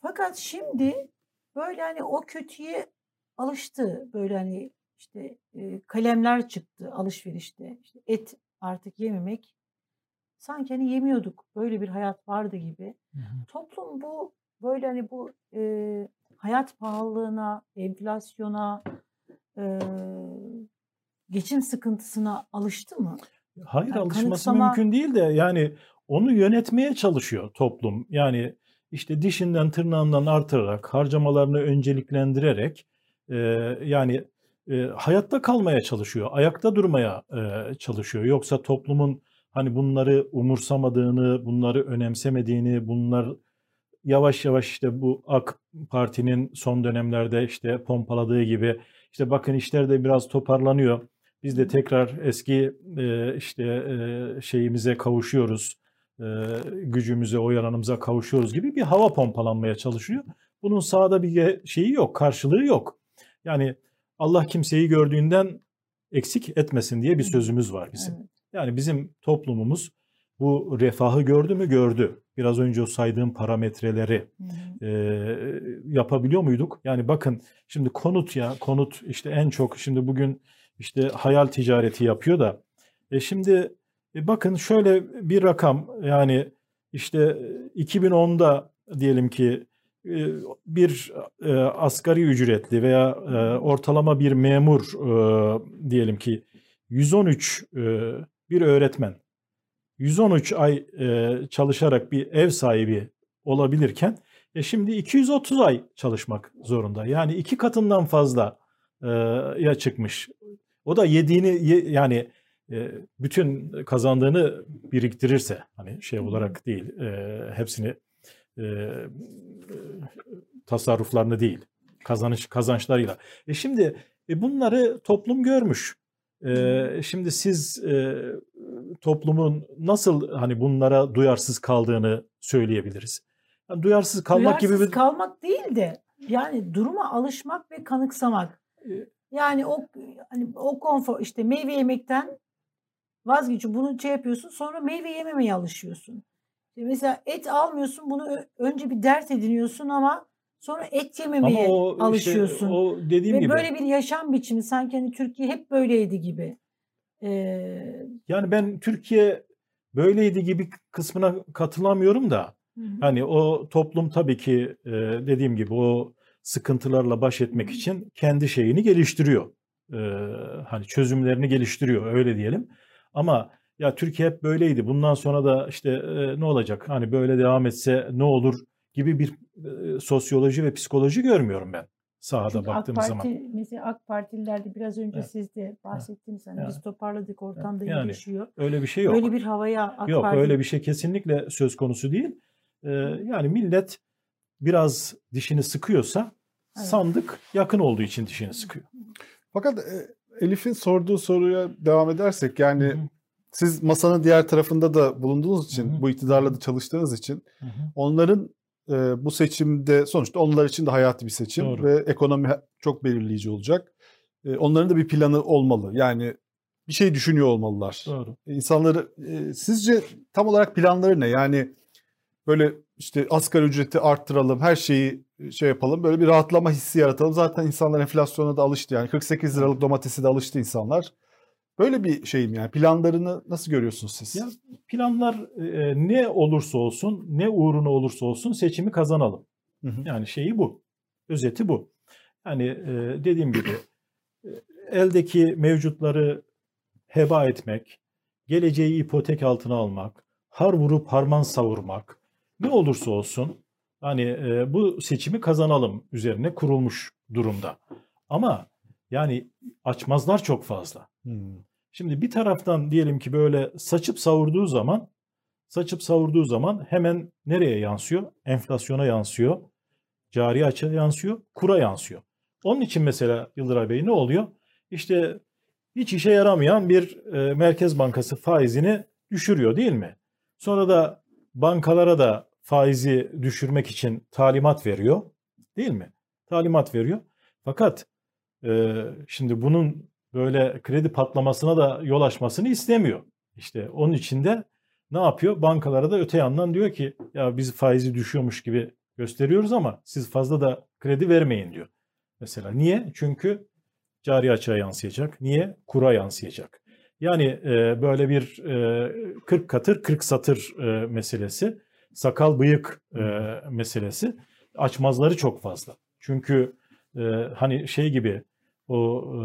Fakat şimdi böyle hani o kötüye alıştı. Böyle hani işte kalemler çıktı alışverişte. İşte et artık yememek. Sanki hani yemiyorduk. Böyle bir hayat vardı gibi. Toplum bu böyle hani bu e, hayat pahalılığına, enflasyona, e, geçim sıkıntısına alıştı mı? Hayır Yani alışması kanıksama- mümkün değil de yani onu yönetmeye çalışıyor toplum. Yani işte dişinden tırnağından artırarak, harcamalarını önceliklendirerek e, yani e, hayatta kalmaya çalışıyor, ayakta durmaya e, çalışıyor. Yoksa toplumun hani bunları umursamadığını, bunları önemsemediğini, bunlar yavaş yavaş işte bu AK Parti'nin son dönemlerde işte pompaladığı gibi işte bakın işler de biraz toparlanıyor. Biz de tekrar eski e, işte e, şeyimize kavuşuyoruz. E, gücümüze, oyalanımıza kavuşuyoruz gibi bir hava pompalanmaya çalışıyor. Bunun sahada bir şeyi yok, karşılığı yok. Yani Allah kimseyi gördüğünden eksik etmesin diye bir sözümüz var bizim. Yani bizim toplumumuz bu refahı gördü mü gördü. Biraz önce o saydığım parametreleri e, yapabiliyor muyduk? Yani bakın şimdi konut ya konut işte en çok şimdi bugün işte hayal ticareti yapıyor da e şimdi e bakın şöyle bir rakam yani işte 2010'da diyelim ki e, bir e, asgari ücretli veya e, ortalama bir memur e, diyelim ki 113 e, bir öğretmen 113 ay e, çalışarak bir ev sahibi olabilirken e şimdi 230 ay çalışmak zorunda. Yani iki katından fazla e, ya çıkmış. O da yediğini ye- yani e, bütün kazandığını biriktirirse hani şey olarak değil e, hepsini e, tasarruflarını değil kazanış kazançlarıyla. E şimdi e bunları toplum görmüş. Şimdi siz e, toplumun nasıl hani bunlara duyarsız kaldığını söyleyebiliriz. Yani duyarsız kalmak Duyarsız gibi bir kalmak değil de yani duruma alışmak ve kanıksamak. Yani o hani o konfor işte meyve yemekten vazgeçiyor. Bunu şey yapıyorsun sonra meyve yememeye alışıyorsun. İşte mesela et almıyorsun bunu önce bir dert ediniyorsun ama sonra et ama yememeye o işte alışıyorsun. o dediğim Ve gibi böyle bir yaşam biçimi sanki hani Türkiye hep böyleydi gibi. Ee, yani ben Türkiye böyleydi gibi kısmına katılamıyorum da hı hı. Hani o toplum tabii ki dediğim gibi o sıkıntılarla baş etmek için kendi şeyini geliştiriyor. E, hani çözümlerini geliştiriyor öyle diyelim. Ama ya Türkiye hep böyleydi. Bundan sonra da işte e, ne olacak? Hani böyle devam etse ne olur gibi bir e, sosyoloji ve psikoloji görmüyorum ben sahada Çünkü AK baktığımız Parti zaman. mesela AK Partililerde biraz önce Evet. siz de bahsettiniz hani Yani. biz toparladık ortam da Yani iyileşiyor. Öyle bir şey yok. Böyle bir havaya AK Yok Parti öyle bir şey kesinlikle söz konusu değil. E, yani millet biraz dişini sıkıyorsa Evet. sandık yakın olduğu için dişini sıkıyor. Fakat e, Elif'in sorduğu soruya devam edersek yani Hı hı. siz masanın diğer tarafında da bulunduğunuz için, Hı hı. bu iktidarla da çalıştığınız için Hı hı. onların e, bu seçimde sonuçta onlar için de hayati bir seçim Doğru. ve ekonomi çok belirleyici olacak. E, onların da bir planı olmalı. Yani bir şey düşünüyor olmalılar. Doğru. İnsanları e, sizce tam olarak planları ne? Yani böyle işte asgari ücreti arttıralım, her şeyi e, şey yapalım, böyle bir rahatlama hissi yaratalım. Zaten insanlar enflasyona da alıştı yani 48 liralık domatesi de alıştı insanlar. Böyle bir şeyim yani planlarını nasıl görüyorsunuz siz? Ya planlar e, ne olursa olsun, ne uğruna olursa olsun seçimi kazanalım. Hı hı. Yani şeyi bu. Özeti bu. Yani e, dediğim gibi e, eldeki mevcutları heba etmek, geleceği ipotek altına almak, har vurup harman savurmak, ne olursa olsun hani e, bu seçimi kazanalım üzerine kurulmuş durumda. Ama yani açmazlar çok fazla. Hmm. Şimdi bir taraftan diyelim ki böyle saçıp savurduğu zaman saçıp savurduğu zaman hemen nereye yansıyor? Enflasyona yansıyor. Cari açığa yansıyor. Kura yansıyor. Onun için mesela Yıldıray Bey ne oluyor? İşte hiç işe yaramayan bir e, Merkez Bankası faizini düşürüyor değil mi? Sonra da bankalara da faizi düşürmek için talimat veriyor. Değil mi? Talimat veriyor. Fakat e, şimdi bunun böyle kredi patlamasına da yol açmasını istemiyor. İşte onun için de ne yapıyor? Bankalara da öte yandan diyor ki ya biz faizi düşüyormuş gibi gösteriyoruz ama siz fazla da kredi vermeyin diyor. Mesela niye? Çünkü cari açığa yansıyacak. Niye? Kura yansıyacak. Yani e, böyle bir e, 40 katır 40 satır e, meselesi, sakal bıyık e, meselesi açmazları çok fazla. Çünkü e, hani şey gibi o e,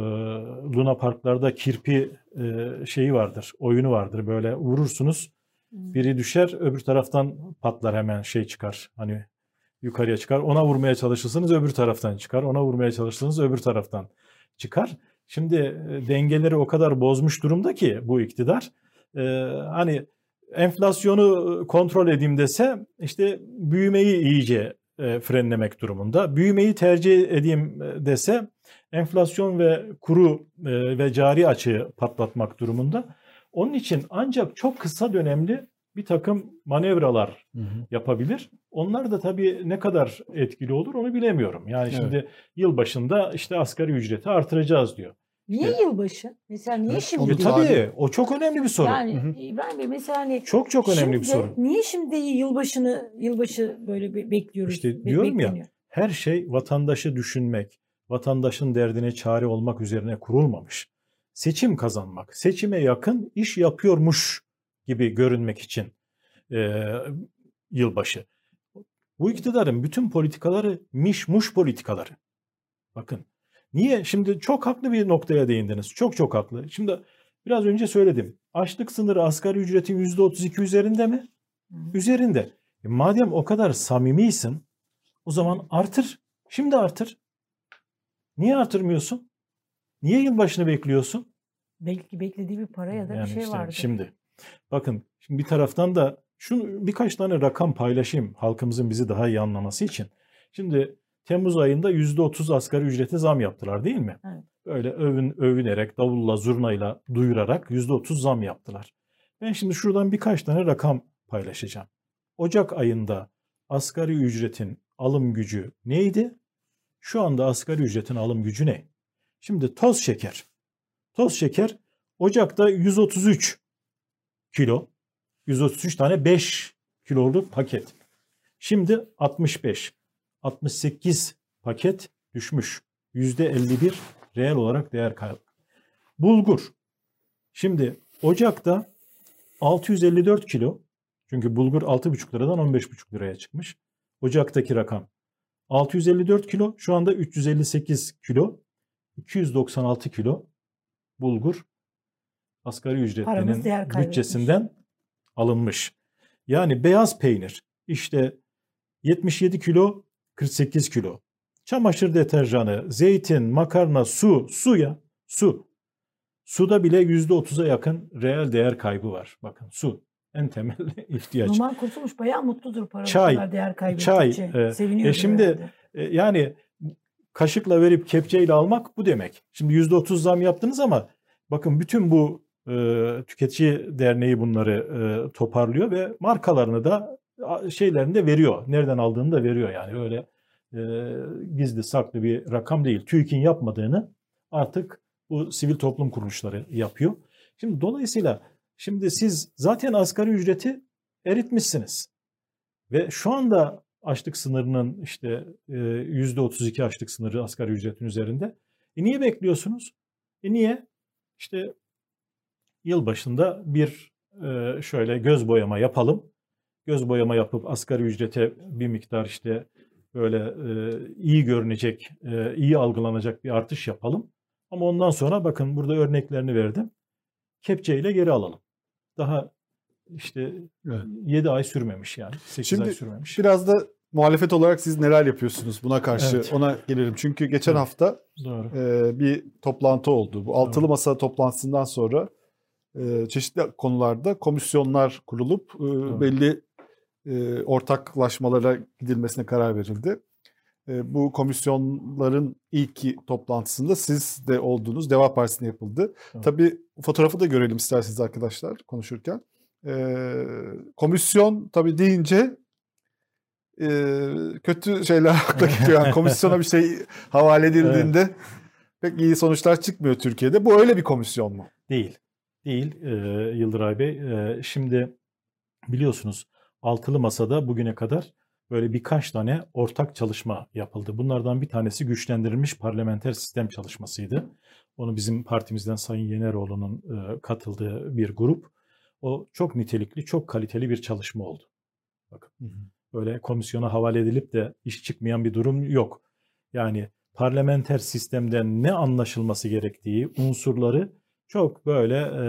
Luna Parklarda kirpi e, şeyi vardır, oyunu vardır. Böyle vurursunuz, biri düşer, öbür taraftan patlar hemen şey çıkar. Hani yukarıya çıkar. Ona vurmaya çalışırsınız öbür taraftan çıkar. Ona vurmaya çalışırsınız öbür taraftan çıkar. Şimdi e, dengeleri o kadar bozmuş durumda ki bu iktidar. E, hani enflasyonu kontrol edeyim dese işte büyümeyi iyice e, frenlemek durumunda. Büyümeyi tercih edeyim e, dese enflasyon ve kuru e, ve cari açığı patlatmak durumunda. Onun için ancak çok kısa dönemli bir takım manevralar Hı hı. yapabilir. Onlar da tabii ne kadar etkili olur onu bilemiyorum. Yani Evet. şimdi yıl başında işte asgari ücreti artıracağız diyor. Niye İşte- yılbaşı? Mesela niye Evet, şimdi bir tabii o çok önemli bir soru. Yani Hı hı. İbrahim Bey mesela hani Çok çok önemli bir şimdi soru. Niye şimdi yılbaşını yılbaşı böyle be- bekliyoruz? İşte diyorum ya, bekleniyor? Her şey vatandaşı düşünmek, vatandaşın derdine çare olmak üzerine kurulmamış. Seçim kazanmak, seçime yakın iş yapıyormuş gibi görünmek için e, yılbaşı. Bu iktidarın bütün politikaları miş-muş politikaları. Bakın niye? Şimdi çok haklı bir noktaya değindiniz. Çok çok haklı. Şimdi biraz önce söyledim. Açlık sınırı asgari ücretin %32 üzerinde mi? Hı. Üzerinde. E madem o kadar samimiysin o zaman artır. Şimdi artır. Niye artırmıyorsun? Niye yılbaşını bekliyorsun? Belki beklediği bir para ya da Yani bir şey işte vardı. Şimdi bakın şimdi bir taraftan da şunu birkaç tane rakam paylaşayım halkımızın bizi daha iyi anlaması için. Şimdi Temmuz ayında %30 asgari ücrete zam yaptılar değil mi? Evet. böyle övün, övünerek, davulla, zurnayla duyurarak %30 zam yaptılar. Ben şimdi şuradan birkaç tane rakam paylaşacağım. Ocak ayında asgari ücretin alım gücü neydi? Şu anda asgari ücretin alım gücü ne? Şimdi toz şeker. Toz şeker Ocak'ta 133 kilo. 133 tane 5 kiloluk paket. Şimdi 65. 68 paket düşmüş. %51 reel olarak değer kaybı. Bulgur. Şimdi Ocak'ta 654 kilo. Çünkü bulgur 6,5 liradan 15,5 liraya çıkmış. Ocak'taki rakam 654 kilo. Şu anda 358 kilo. 296 kilo bulgur asgari ücretlinin bütçesinden alınmış. Yani beyaz peynir işte 77 kilo 48 kilo. Çamaşır deterjanı, zeytin, makarna, su, su ya, su. Suda bile %30'a yakın reel değer kaybı var. Bakın su en temel ihtiyaç. Numan Kurtulmuş bayağı mutludur para çay, değer Çay. E, Seviniyor. E şimdi e, yani kaşıkla verip kepçeyle almak bu demek. Şimdi %30 zam yaptınız ama bakın bütün bu e, tüketici derneği bunları e, toparlıyor ve markalarını da şeylerini de veriyor. Nereden aldığını da veriyor yani öyle e, gizli saklı bir rakam değil. TÜİK'in yapmadığını artık bu sivil toplum kuruluşları yapıyor. Şimdi dolayısıyla şimdi siz zaten asgari ücreti eritmişsiniz. Ve şu anda açlık sınırının işte yüzde 32 açlık sınırı asgari ücretin üzerinde. E niye bekliyorsunuz? E niye? İşte yıl başında bir şöyle göz boyama yapalım. Göz boyama yapıp asgari ücrete bir miktar işte böyle iyi görünecek, iyi algılanacak bir artış yapalım. Ama ondan sonra bakın burada örneklerini verdim. Kepçeyle geri alalım. Daha işte evet. 7 ay sürmemiş yani. 8 Şimdi, ay sürmemiş. Biraz da muhalefet olarak siz neler yapıyorsunuz buna karşı evet. ona gelelim. Çünkü geçen evet. hafta Doğru. E, bir toplantı oldu. Bu altılı Doğru. masa toplantısından sonra e, çeşitli konularda komisyonlar kurulup e, belli e, ortaklaşmalara gidilmesine karar verildi. E, bu komisyonların ilk toplantısında siz de olduğunuz Deva Partisi'ne yapıldı. Evet. Tabii fotoğrafı da görelim isterseniz arkadaşlar konuşurken. E, komisyon tabii deyince e, kötü şeyler akla geliyor. Yani komisyona bir şey havale edildiğinde evet. pek iyi sonuçlar çıkmıyor Türkiye'de. Bu öyle bir komisyon mu? Değil. Değil e, Yıldıray Bey. E, şimdi biliyorsunuz altılı masada bugüne kadar böyle birkaç tane ortak çalışma yapıldı. Bunlardan bir tanesi güçlendirilmiş parlamenter sistem çalışmasıydı. Onu bizim partimizden Sayın Yeneroğlu'nun e, katıldığı bir grup. O çok nitelikli, çok kaliteli bir çalışma oldu. Bakın. Hı hı. Böyle komisyona havale edilip de iş çıkmayan bir durum yok. Yani parlamenter sistemden ne anlaşılması gerektiği unsurları çok böyle e,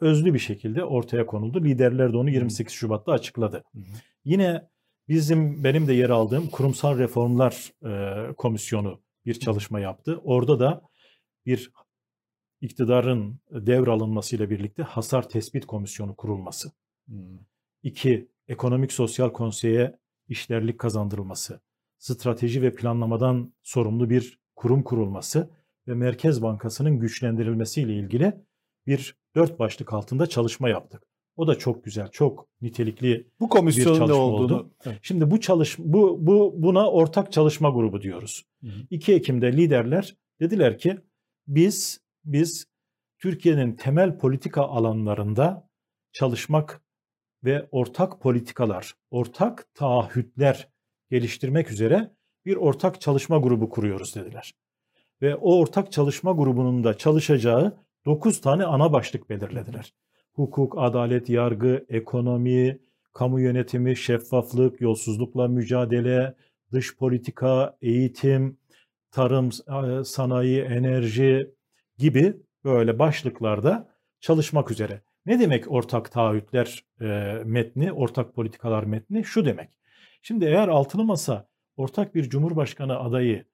özlü bir şekilde ortaya konuldu. Liderler de onu 28 Şubat'ta açıkladı. Hı hı. Yine bizim benim de yer aldığım Kurumsal Reformlar e, Komisyonu bir çalışma yaptı. Orada da bir iktidarın devralınmasıyla birlikte hasar tespit komisyonu kurulması. Hmm. İki, ekonomik sosyal konseye işlerlik kazandırılması. Strateji ve planlamadan sorumlu bir kurum kurulması ve Merkez Bankası'nın güçlendirilmesiyle ilgili bir dört başlık altında çalışma yaptık. O da çok güzel, çok nitelikli bu komisyonun bir çalışma ne olduğunu. Oldu. Evet. Şimdi bu çalış bu bu buna ortak çalışma grubu diyoruz. Hı hı. 2 Ekim'de liderler dediler ki biz biz Türkiye'nin temel politika alanlarında çalışmak ve ortak politikalar, ortak taahhütler geliştirmek üzere bir ortak çalışma grubu kuruyoruz dediler. Ve o ortak çalışma grubunun da çalışacağı 9 tane ana başlık belirlediler. Hukuk, adalet, yargı, ekonomi, kamu yönetimi, şeffaflık, yolsuzlukla mücadele, dış politika, eğitim, tarım, sanayi, enerji gibi böyle başlıklarda çalışmak üzere. Ne demek ortak taahhütler e, metni, ortak politikalar metni? Şu demek. Şimdi eğer altılı masa ortak bir cumhurbaşkanı adayı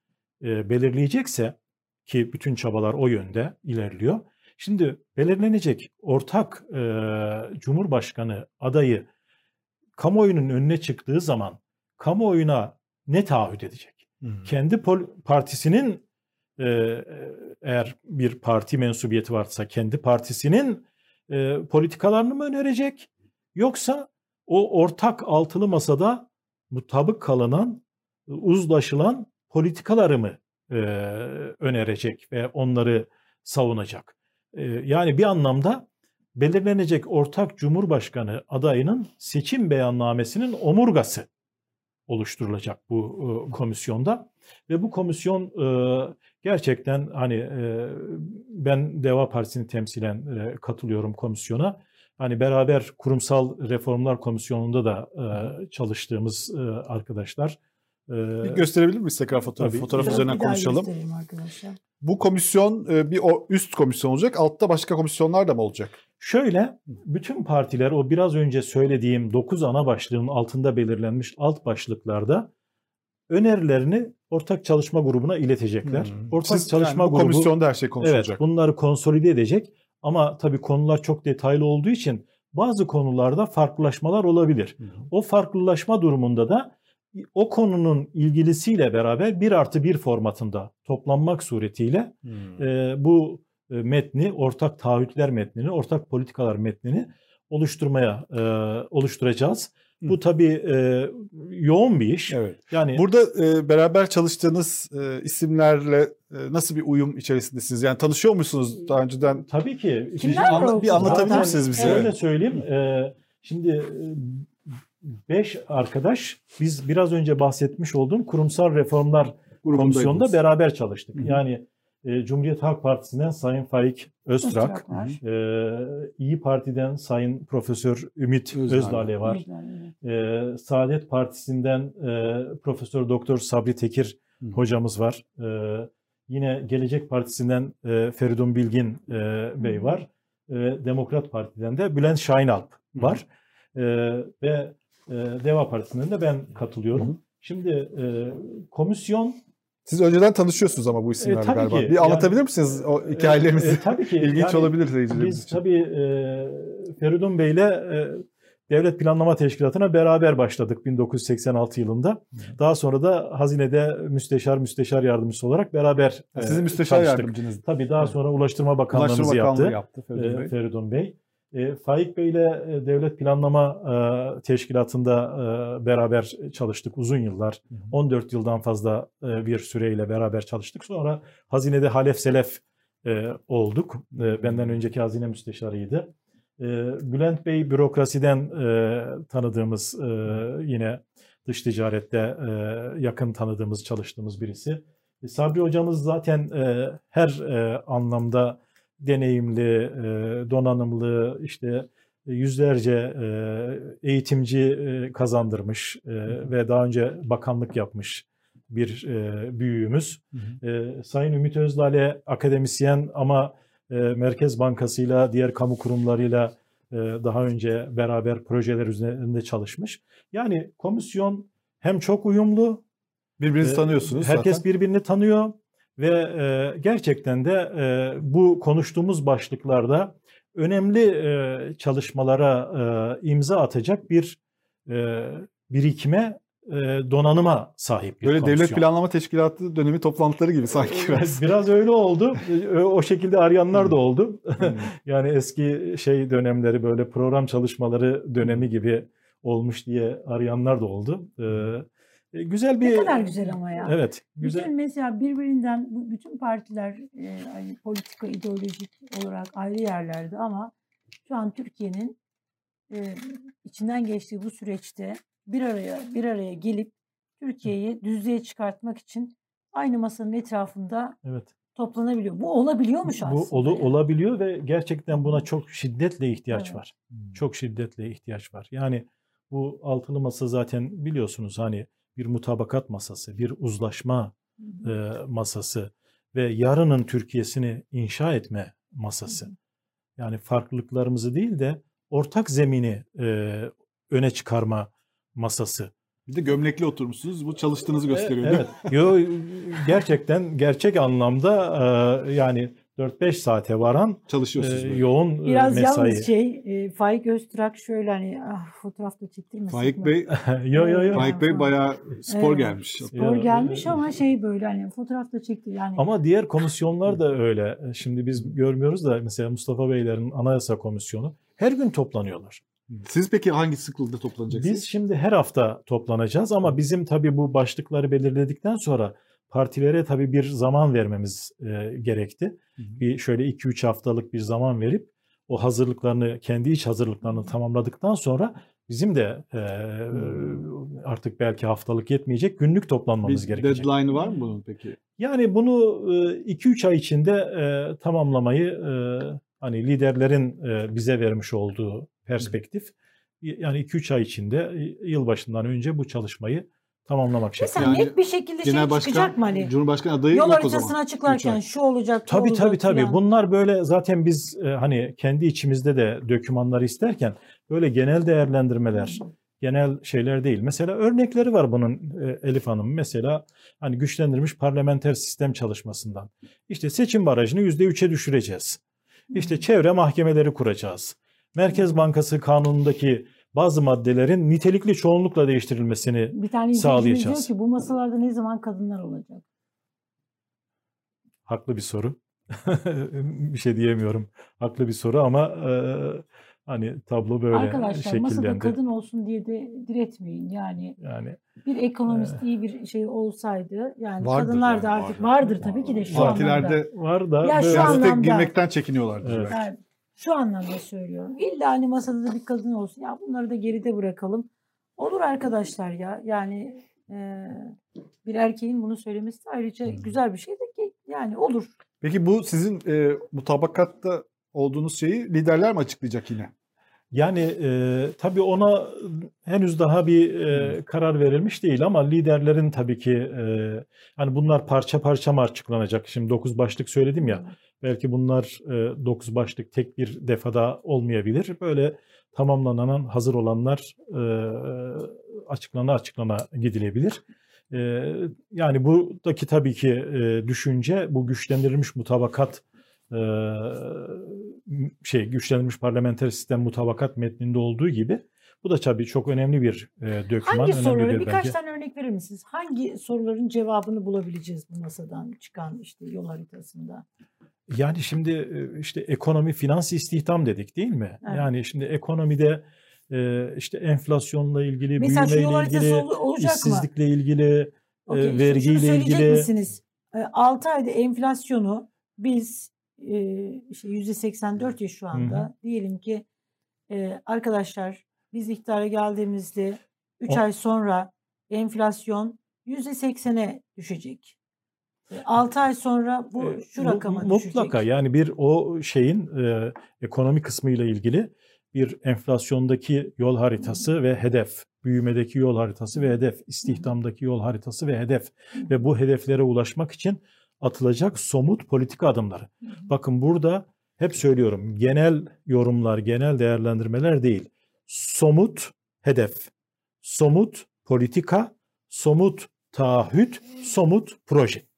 e, belirleyecekse ki bütün çabalar o yönde ilerliyor. Şimdi belirlenecek ortak e, cumhurbaşkanı adayı kamuoyunun önüne çıktığı zaman kamuoyuna ne taahhüt edecek? Hmm. Kendi partisinin e, eğer bir parti mensubiyeti varsa kendi partisinin e, politikalarını mı önerecek yoksa o ortak altılı masada mutabık kalınan, uzlaşılan politikaları mı e, önerecek ve onları savunacak? E, yani bir anlamda belirlenecek ortak cumhurbaşkanı adayının seçim beyannamesinin omurgası oluşturulacak bu e, komisyonda ve bu komisyon e, gerçekten hani e, ben Deva Partisi'ni temsilen e, katılıyorum komisyona. Hani beraber kurumsal reformlar komisyonunda da e, çalıştığımız e, arkadaşlar. Bir gösterebilir miyiz tekrar fotoğrafı? Tabii. Fotoğraf üzerinden konuşalım. Bu komisyon e, bir üst komisyon olacak. Altta başka komisyonlar da mı olacak? Şöyle, bütün partiler o biraz önce söylediğim 9 ana başlığın altında belirlenmiş alt başlıklarda önerilerini ortak çalışma grubuna iletecekler. Hmm. Ortak Siz, çalışma yani bu grubu komisyonda her şey konuşulacak. evet, bunları konsolide edecek ama tabii konular çok detaylı olduğu için bazı konularda farklılaşmalar olabilir. Hı. O farklılaşma durumunda da o konunun ilgilisiyle beraber bir artı bir formatında toplanmak suretiyle Hmm. e, bu metni, ortak taahhütler metnini, ortak politikalar metnini oluşturmaya e, oluşturacağız. Hı. Bu tabii e, yoğun bir iş. Evet. Yani Burada e, beraber çalıştığınız e, isimlerle e, nasıl bir uyum içerisindesiniz? Yani tanışıyor musunuz daha önceden? tabii ki Kimler Anla- var o bir anlatabilir misiniz bize? Şöyle söyleyeyim. e, şimdi e, beş arkadaş biz biraz önce bahsetmiş olduğum kurumsal reformlar komisyonda Grubundaydınız. beraber çalıştık. Hı hı. Yani e, Cumhuriyet Halk Partisi'nden Sayın Faik Öztrak, e, İyi Parti'den Sayın Profesör Ümit Özdağ. Özdağ var. E, Saadet Partisi'nden e, Profesör Doktor Sabri Tekir Hı. hocamız var. E, yine Gelecek Partisi'nden e, Feridun Bilgin e, Bey Hı. var. E, Demokrat Parti'den de Bülent Şahinalp Hı. var. E, ve e, Deva Partisi'nden de ben katılıyorum. Hı hı. Şimdi e, komisyon Siz önceden tanışıyorsunuz ama bu isimlerle E, galiba. ki. Bir anlatabilir Yani- misiniz o hikayelerinizi? E, e, tabii ki. İlginç Yani olabilir seyircilerimiz Biz için. tabii e, Feridun Bey'le e, Devlet Planlama Teşkilatı'na beraber başladık 1986 yılında. Daha sonra da hazinede müsteşar müsteşar yardımcısı olarak beraber e, Sizin müsteşar çalıştık. yardımcınız. Tabii daha sonra Ulaştırma Bakanlığımızı Ulaştırma Bakanlığı yaptı yaptı Feridun e, Bey. Feridun Bey. E, Faik Bey'le e, Devlet Planlama e, Teşkilatı'nda e, beraber çalıştık uzun yıllar. Hı hı. 14 yıldan fazla e, bir süreyle beraber çalıştık. Sonra hazinede Halef Selef e, olduk. E, benden önceki hazine müsteşarıydı. E, Bülent Bey bürokrasiden e, tanıdığımız e, yine dış ticarette e, yakın tanıdığımız, çalıştığımız birisi. E, Sabri hocamız zaten e, her e, anlamda deneyimli, e, donanımlı, işte e, yüzlerce e, eğitimci e, kazandırmış e, ve daha önce bakanlık yapmış bir e, büyüğümüz. Hı hı. E, Sayın Ümit Özdağ'le akademisyen ama e, Merkez Bankası'yla, diğer kamu kurumlarıyla e, daha önce beraber projeler üzerinde çalışmış. Yani komisyon hem çok uyumlu, Birbirinizi e, tanıyorsunuz herkes zaten. birbirini tanıyor ve e, gerçekten de e, bu konuştuğumuz başlıklarda önemli e, çalışmalara e, imza atacak bir e, birikime, e, donanıma sahip bir Böyle komisyon. devlet planlama teşkilatı dönemi toplantıları gibi sanki biraz. Biraz öyle oldu. E, O şekilde arayanlar da oldu. Hmm. yani eski şey dönemleri böyle program çalışmaları dönemi gibi olmuş diye arayanlar da oldu. Ee, güzel bir Ne kadar güzel ama ya. Evet, güzel. Bütün mesela birbirinden bu bütün partiler e, hani politika ideolojik olarak ayrı yerlerde ama şu an Türkiye'nin e, içinden geçtiği bu süreçte bir araya bir araya gelip Türkiye'yi düzlüğe çıkartmak için aynı masanın etrafında Evet. toplanabiliyor. Bu olabiliyormuş Bu aslında. olu- yani. olabiliyor ve gerçekten buna çok şiddetle ihtiyaç Evet. var. Çok şiddetle ihtiyaç var. Yani bu altılı masa zaten biliyorsunuz hani bir mutabakat masası, bir uzlaşma e, masası ve yarının Türkiye'sini inşa etme masası. Yani farklılıklarımızı değil de ortak zemini e, öne çıkarma masası. Bir de gömlekli oturmuşsunuz. Bu çalıştığınızı gösteriyor. E, mi? Evet. Yo gerçekten gerçek anlamda e, yani 4-5 saate varan e, Çalışıyorsunuz. böyle. yoğun e, Biraz mesai. yalnız şey e, Faik Öztürk şöyle hani ah, fotoğrafta çektirmesin. Faik Bey, yo yo yo. Faik Bey bayağı spor Evet. gelmiş. Spor Ya, gelmiş e, ama şey böyle hani fotoğrafta çekti yani. Ama diğer komisyonlar da öyle. Şimdi biz görmüyoruz da mesela Mustafa Beylerin Anayasa Komisyonu her gün toplanıyorlar. Siz peki hangi sıklıkta toplanacaksınız? Biz şimdi her hafta toplanacağız ama bizim tabii bu başlıkları belirledikten sonra partilere tabii bir zaman vermemiz e, gerekti. Hı hı. Bir şöyle 2-3 haftalık bir zaman verip o hazırlıklarını, kendi iç hazırlıklarını tamamladıktan sonra bizim de e, artık belki haftalık yetmeyecek günlük toplanmamız bir gerekecek. deadline'ı var mı bunun peki? Yani bunu 2-3 ay içinde e, tamamlamayı e, hani liderlerin e, bize vermiş olduğu perspektif yani 2-3 ay içinde e, yılbaşından önce bu çalışmayı tamamlamak şeklinde. Mesela Yani net bir şekilde şey Genel çıkacak Başkan, mı hani? Cumhurbaşkanı adayı Yol yok o haritasını zaman. Açıklarken şu olacak, bu Tabii olacak tabii tabii. filan. Bunlar böyle zaten biz e, hani kendi içimizde de dokümanları isterken böyle genel değerlendirmeler, genel şeyler değil. Mesela örnekleri var bunun e, Elif Hanım. Mesela hani güçlendirilmiş parlamenter sistem çalışmasından. İşte seçim barajını %3'e düşüreceğiz. İşte çevre mahkemeleri kuracağız. Merkez Bankası kanunundaki bazı maddelerin nitelikli çoğunlukla değiştirilmesini Bir tane izleyicimiz diyor sağlayacağız. ki bu masalarda ne zaman kadınlar olacak? Haklı bir soru. bir şey diyemiyorum. Haklı bir soru ama e, hani tablo böyle Arkadaşlar masada şekillendi. kadın olsun diye de diretmeyin. Yani Yani bir ekonomist Evet. iyi bir şey olsaydı yani Vardır kadınlar yani, da artık vardır. vardır tabii ki de şu Partilerde anlamda. var da Ya şu böyle siyasete anlamda- girmekten çekiniyorlardı. Evet. belki. Yani şu anlamda söylüyorum. İlla hani masada da bir kadın olsun. Ya bunları da geride bırakalım. Olur arkadaşlar ya. Yani e, bir erkeğin bunu söylemesi de ayrıca güzel bir şey de ki yani olur. Peki bu sizin e, mutabakatta olduğunuz şeyi liderler mi açıklayacak yine? Yani e, tabii ona henüz daha bir e, karar verilmiş değil ama liderlerin tabii ki e, hani bunlar parça parça mı açıklanacak? Şimdi 9 başlık söyledim ya. Belki bunlar 9 başlık tek bir defada olmayabilir. Böyle tamamlanan hazır olanlar e, açıklana açıklana gidilebilir. E, yani buradaki tabii ki e, düşünce bu güçlendirilmiş mutabakat e, şey güçlendirilmiş parlamenter sistem mutabakat metninde olduğu gibi bu da tabii çok önemli bir e, döküman, Hangi soruları bir birkaç tane örnek verir misiniz? Hangi soruların cevabını bulabileceğiz bu masadan çıkan işte yol haritasında? Yani şimdi e, işte ekonomi, finans, istihdam dedik değil mi? Evet. Yani şimdi ekonomide e, işte enflasyonla ilgili, Mesela büyümeyle ilgili, ol- olacak mı? işsizlikle ilgili, e, şunu- vergiyle ilgili. misiniz? 6 ayda enflasyonu biz e, işte %84 ya şu anda. Diyelim ki e, arkadaşlar biz iktidara geldiğimizde 3 O- ay sonra enflasyon %80'e düşecek. 6 ay sonra bu E, şu rakama Mutlaka düşecek. yani bir o şeyin e, ekonomi kısmıyla ilgili bir enflasyondaki yol haritası ve hedef, büyümedeki yol haritası ve hedef, istihdamdaki yol haritası ve hedef ve bu hedeflere ulaşmak için atılacak somut politika adımları. Bakın burada hep söylüyorum genel yorumlar, genel değerlendirmeler değil. Somut hedef, somut politika, somut taahhüt, somut proje.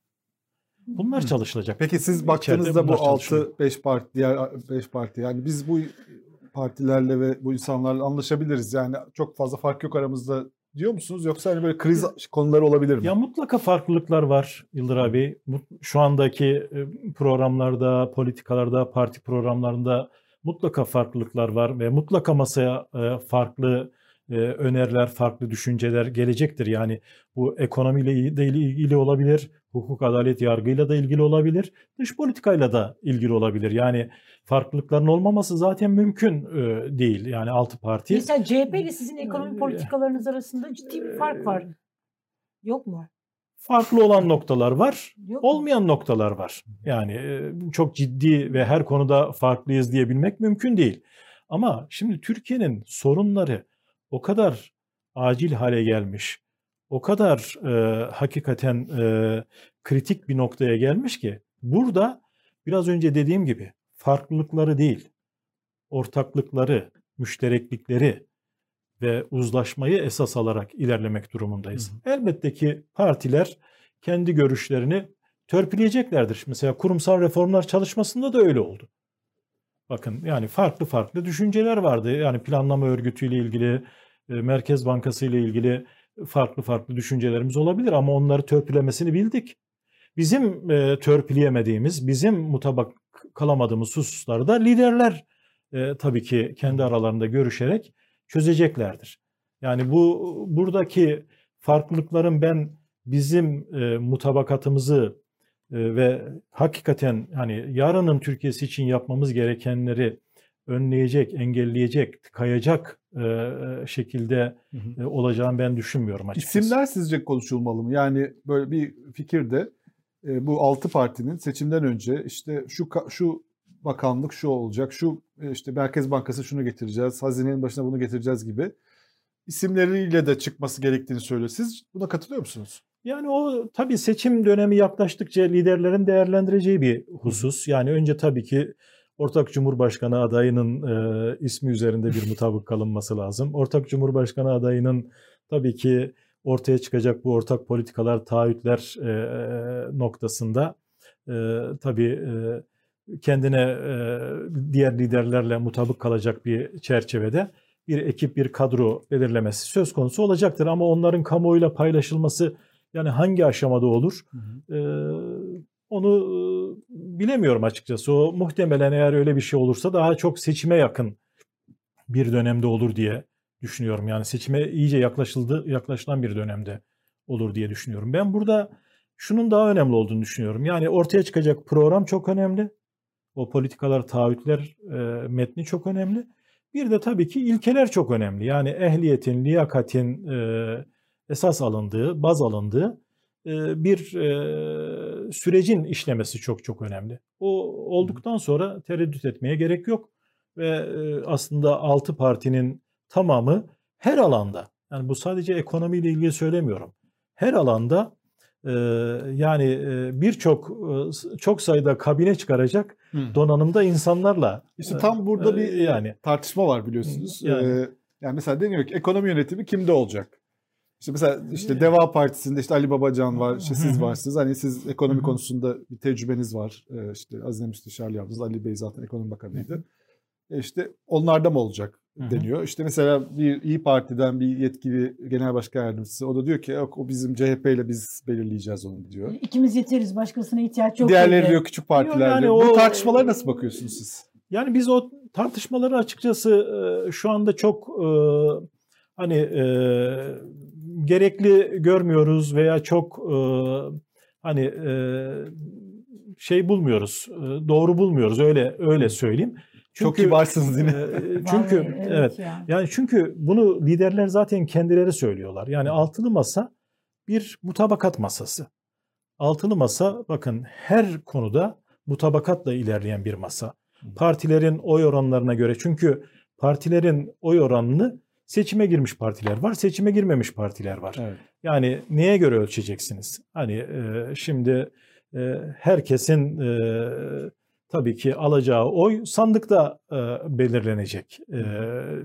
Bunlar çalışılacak. Peki siz baktığınızda bu bunlar çalışıyor. 6 5 parti diğer 5 parti yani biz bu partilerle ve bu insanlarla anlaşabiliriz. Yani çok fazla fark yok aramızda diyor musunuz yoksa hani böyle kriz konuları olabilir mi? Ya mutlaka farklılıklar var Yıldıray Bey. Mut- Şu andaki e, programlarda, politikalarda, parti programlarında mutlaka farklılıklar var ve mutlaka masaya e, farklı e, öneriler, farklı düşünceler gelecektir. Yani bu ekonomiyle ilgili olabilir, hukuk, adalet, yargıyla da ilgili olabilir, dış politikayla da ilgili olabilir. Yani farklılıkların olmaması zaten mümkün e, değil. Yani altı parti. Mesela CHP ile sizin ekonomi Ee, politikalarınız arasında ciddi bir fark var. Yok mu? Farklı olan noktalar var. Yok? Olmayan noktalar var. Yani e, çok ciddi ve her konuda farklıyız diyebilmek mümkün değil. Ama şimdi Türkiye'nin sorunları o kadar acil hale gelmiş, o kadar e, hakikaten e, kritik bir noktaya gelmiş ki burada biraz önce dediğim gibi farklılıkları değil, ortaklıkları, müştereklikleri ve uzlaşmayı esas alarak ilerlemek durumundayız. Elbette ki partiler kendi görüşlerini törpüleyeceklerdir. Mesela kurumsal reformlar çalışmasında da öyle oldu. Bakın yani farklı farklı düşünceler vardı. Yani planlama örgütüyle ilgili, Merkez Bankası ile ilgili farklı farklı düşüncelerimiz olabilir ama onları törpülemesini bildik. Bizim e, törpüleyemediğimiz, bizim mutabak kalamadığımız hususlarda liderler e, tabii ki kendi aralarında görüşerek çözeceklerdir. Yani bu buradaki farklılıkların ben bizim e, mutabakatımızı e, ve hakikaten hani yarının Türkiye'si için yapmamız gerekenleri önleyecek, engelleyecek, kayacak e, şekilde e, olacağını ben düşünmüyorum açıkçası. İsimler sizce konuşulmalı mı? Yani böyle bir fikir de e, bu altı partinin seçimden önce işte şu şu bakanlık şu olacak, şu işte Merkez Bankası şunu getireceğiz, hazinenin başına bunu getireceğiz gibi isimleriyle de çıkması gerektiğini söylüyor. Siz buna katılıyor musunuz? Yani o tabii seçim dönemi yaklaştıkça liderlerin değerlendireceği bir husus. Yani önce tabii ki ortak cumhurbaşkanı adayının e, ismi üzerinde bir mutabık kalınması lazım. Ortak cumhurbaşkanı adayının tabii ki ortaya çıkacak bu ortak politikalar, taahhütler e, noktasında e, tabii e, kendine e, diğer liderlerle mutabık kalacak bir çerçevede bir ekip, bir kadro belirlemesi söz konusu olacaktır. Ama onların kamuoyuyla paylaşılması yani hangi aşamada olur? Ee, onu e, bilemiyorum açıkçası. O muhtemelen eğer öyle bir şey olursa daha çok seçime yakın bir dönemde olur diye düşünüyorum. Yani seçime iyice yaklaşıldı, yaklaşılan bir dönemde olur diye düşünüyorum. Ben burada şunun daha önemli olduğunu düşünüyorum. Yani ortaya çıkacak program çok önemli. O politikalar, taahhütler e, metni çok önemli. Bir de tabii ki ilkeler çok önemli. Yani ehliyetin, liyakatin e, esas alındığı, baz alındığı bir sürecin işlemesi çok çok önemli. O olduktan sonra tereddüt etmeye gerek yok ve aslında altı partinin tamamı her alanda, yani bu sadece ekonomiyle ilgili söylemiyorum, her alanda yani birçok çok sayıda kabine çıkaracak donanımda insanlarla. İşte tam burada bir yani tartışma var biliyorsunuz. Yani. Yani mesela deniyor ki ekonomi yönetimi kimde olacak? İşte mesela işte Deva Partisi'nde işte Ali Babacan var, işte siz varsınız. Hani siz ekonomi konusunda bir tecrübeniz var. Ee, işte Azine Müsteşar yaptınız. Ali Bey zaten ekonomi bakanıydı. E işte onlarda mı olacak deniyor. İşte mesela bir İyi Parti'den bir yetkili genel başkan yardımcısı o da diyor ki yok o bizim CHP ile biz belirleyeceğiz onu diyor. İkimiz yeteriz. Başkasına ihtiyaç yok. Diğerleri diyor küçük partiler yani diyor. o- Bu tartışmalara nasıl bakıyorsunuz siz? Yani biz o tartışmaları açıkçası e, şu anda çok e, hani e, gerekli görmüyoruz veya çok e, hani e, şey bulmuyoruz, e, doğru bulmuyoruz öyle öyle söyleyeyim. Çok kibarsınız yine. e, çünkü Vallahi evet ya. yani çünkü bunu liderler zaten kendileri söylüyorlar. Yani altılı masa bir mutabakat masası. Altılı masa bakın her konuda mutabakatla ilerleyen bir masa. Partilerin oy oranlarına göre çünkü partilerin oy oranını seçime girmiş partiler var, seçime girmemiş partiler var. Evet. Yani neye göre ölçeceksiniz? Hani e, şimdi e, herkesin e, tabii ki alacağı oy sandıkta e, belirlenecek e,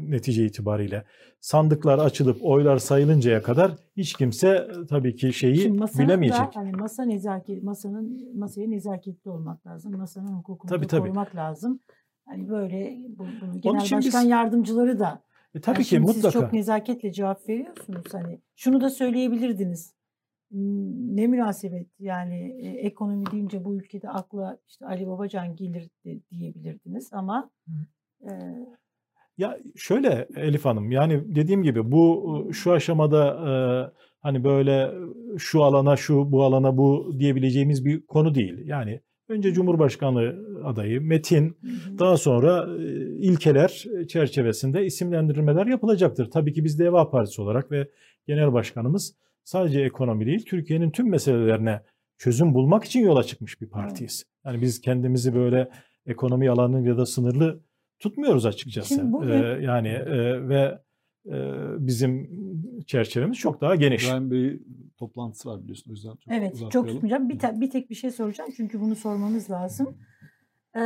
netice itibariyle. Sandıklar açılıp oylar sayılıncaya kadar hiç kimse e, tabii ki şeyi bilemeyecek. da hani masa nezaket, masanın masaya nezaketli olmak lazım. Masanın hukukunu Tabii, tabii. korumak lazım. Hani böyle bu, bunu genel için biz- başkan yardımcıları da E, tabii Yani ki mutlaka. Siz çok nezaketle cevap veriyorsunuz. Hani şunu da söyleyebilirdiniz. Ne münasebet yani e, ekonomi deyince bu ülkede akla işte Ali Babacan gelir diyebilirdiniz ama e, Ya şöyle Elif Hanım yani dediğim gibi bu şu aşamada e, hani böyle şu alana şu bu alana bu diyebileceğimiz bir konu değil. Yani önce Cumhurbaşkanlığı adayı Metin daha sonra e, ilkeler çerçevesinde isimlendirmeler yapılacaktır. Tabii ki biz Deva Partisi olarak ve Genel Başkanımız sadece ekonomi değil Türkiye'nin tüm meselelerine çözüm bulmak için yola çıkmış bir partiyiz. Yani biz kendimizi böyle ekonomi alanıyla da sınırlı tutmuyoruz açıkçası. Şimdi bu Ee, yani e, ve bizim çerçevemiz çok daha geniş. İbrahim Bey toplantısı var biliyorsun o yüzden çok evet çok tutmayacağım. Bir, te- bir tek bir şey soracağım çünkü bunu sormamız lazım. E,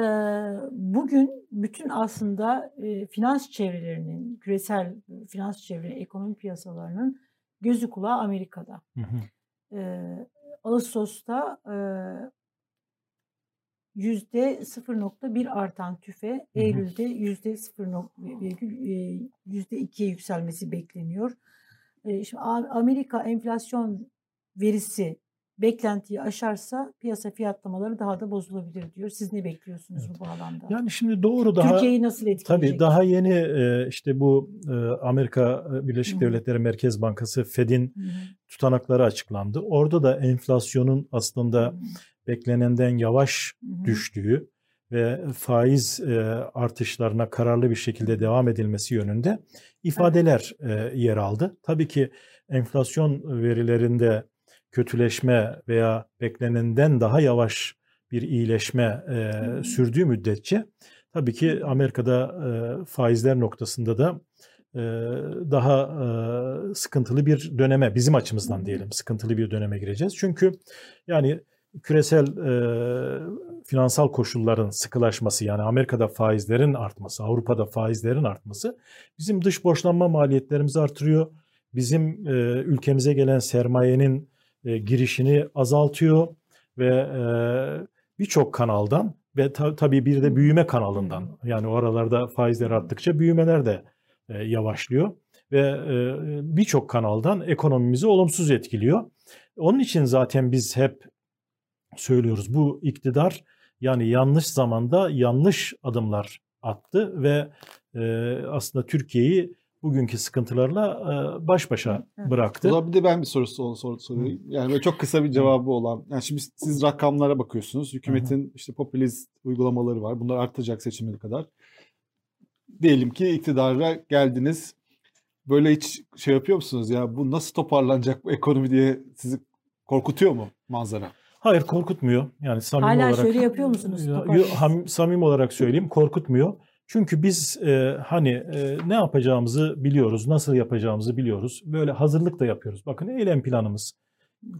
bugün bütün aslında e, finans çevrelerinin, küresel finans çevre, ekonomi piyasalarının gözü kulağı Amerika'da. Hı hı. Ee, Ağustos'ta yüzde 0.1 artan tüfe Eylül'de yüzde 0.2'ye yüzde yükselmesi bekleniyor. Şimdi Amerika enflasyon verisi beklentiyi aşarsa piyasa fiyatlamaları daha da bozulabilir diyor. Siz ne bekliyorsunuz Evet. bu bağlamda? Yani şimdi doğru daha Türkiye'yi nasıl etkileyecek? tabii daha yeni e, işte bu e, Amerika Birleşik. Devletleri Merkez Bankası Fed'in tutanakları açıklandı. Orada da enflasyonun aslında beklenenden yavaş hı. düştüğü ve faiz e, artışlarına kararlı bir şekilde devam edilmesi yönünde ifadeler e, yer aldı. Tabii ki enflasyon verilerinde kötüleşme veya beklenenden daha yavaş bir iyileşme e, Hı. sürdüğü müddetçe tabii ki Amerika'da e, faizler noktasında da e, daha e, sıkıntılı bir döneme bizim açımızdan Hı. diyelim sıkıntılı bir döneme gireceğiz. Çünkü yani küresel e, finansal koşulların sıkılaşması yani Amerika'da faizlerin artması, Avrupa'da faizlerin artması bizim dış borçlanma maliyetlerimizi artırıyor. Bizim e, ülkemize gelen sermayenin e, girişini azaltıyor ve e, birçok kanaldan ve ta, tabii bir de büyüme kanalından yani o aralarda faizler arttıkça büyümeler de e, yavaşlıyor ve e, birçok kanaldan ekonomimizi olumsuz etkiliyor. Onun için zaten biz hep söylüyoruz bu iktidar yani yanlış zamanda yanlış adımlar attı ve e, aslında Türkiye'yi bugünkü sıkıntılarla e, baş başa Evet. bıraktı. O zaman bir de ben bir soru sor, sor, sorayım. Yani böyle çok kısa bir cevabı olan. Yani şimdi siz rakamlara bakıyorsunuz. Hükümetin işte popülist uygulamaları var. Bunlar artacak seçimine kadar. Diyelim ki iktidara geldiniz. Böyle hiç şey yapıyor musunuz ya bu nasıl toparlanacak bu ekonomi diye sizi korkutuyor mu manzara? Hayır korkutmuyor. Yani samimi Hala olarak şöyle yapıyor musunuz? Yo, ham- samimi olarak söyleyeyim korkutmuyor. Çünkü biz e, hani e, ne yapacağımızı biliyoruz, nasıl yapacağımızı biliyoruz. Böyle hazırlık da yapıyoruz. Bakın eylem planımız.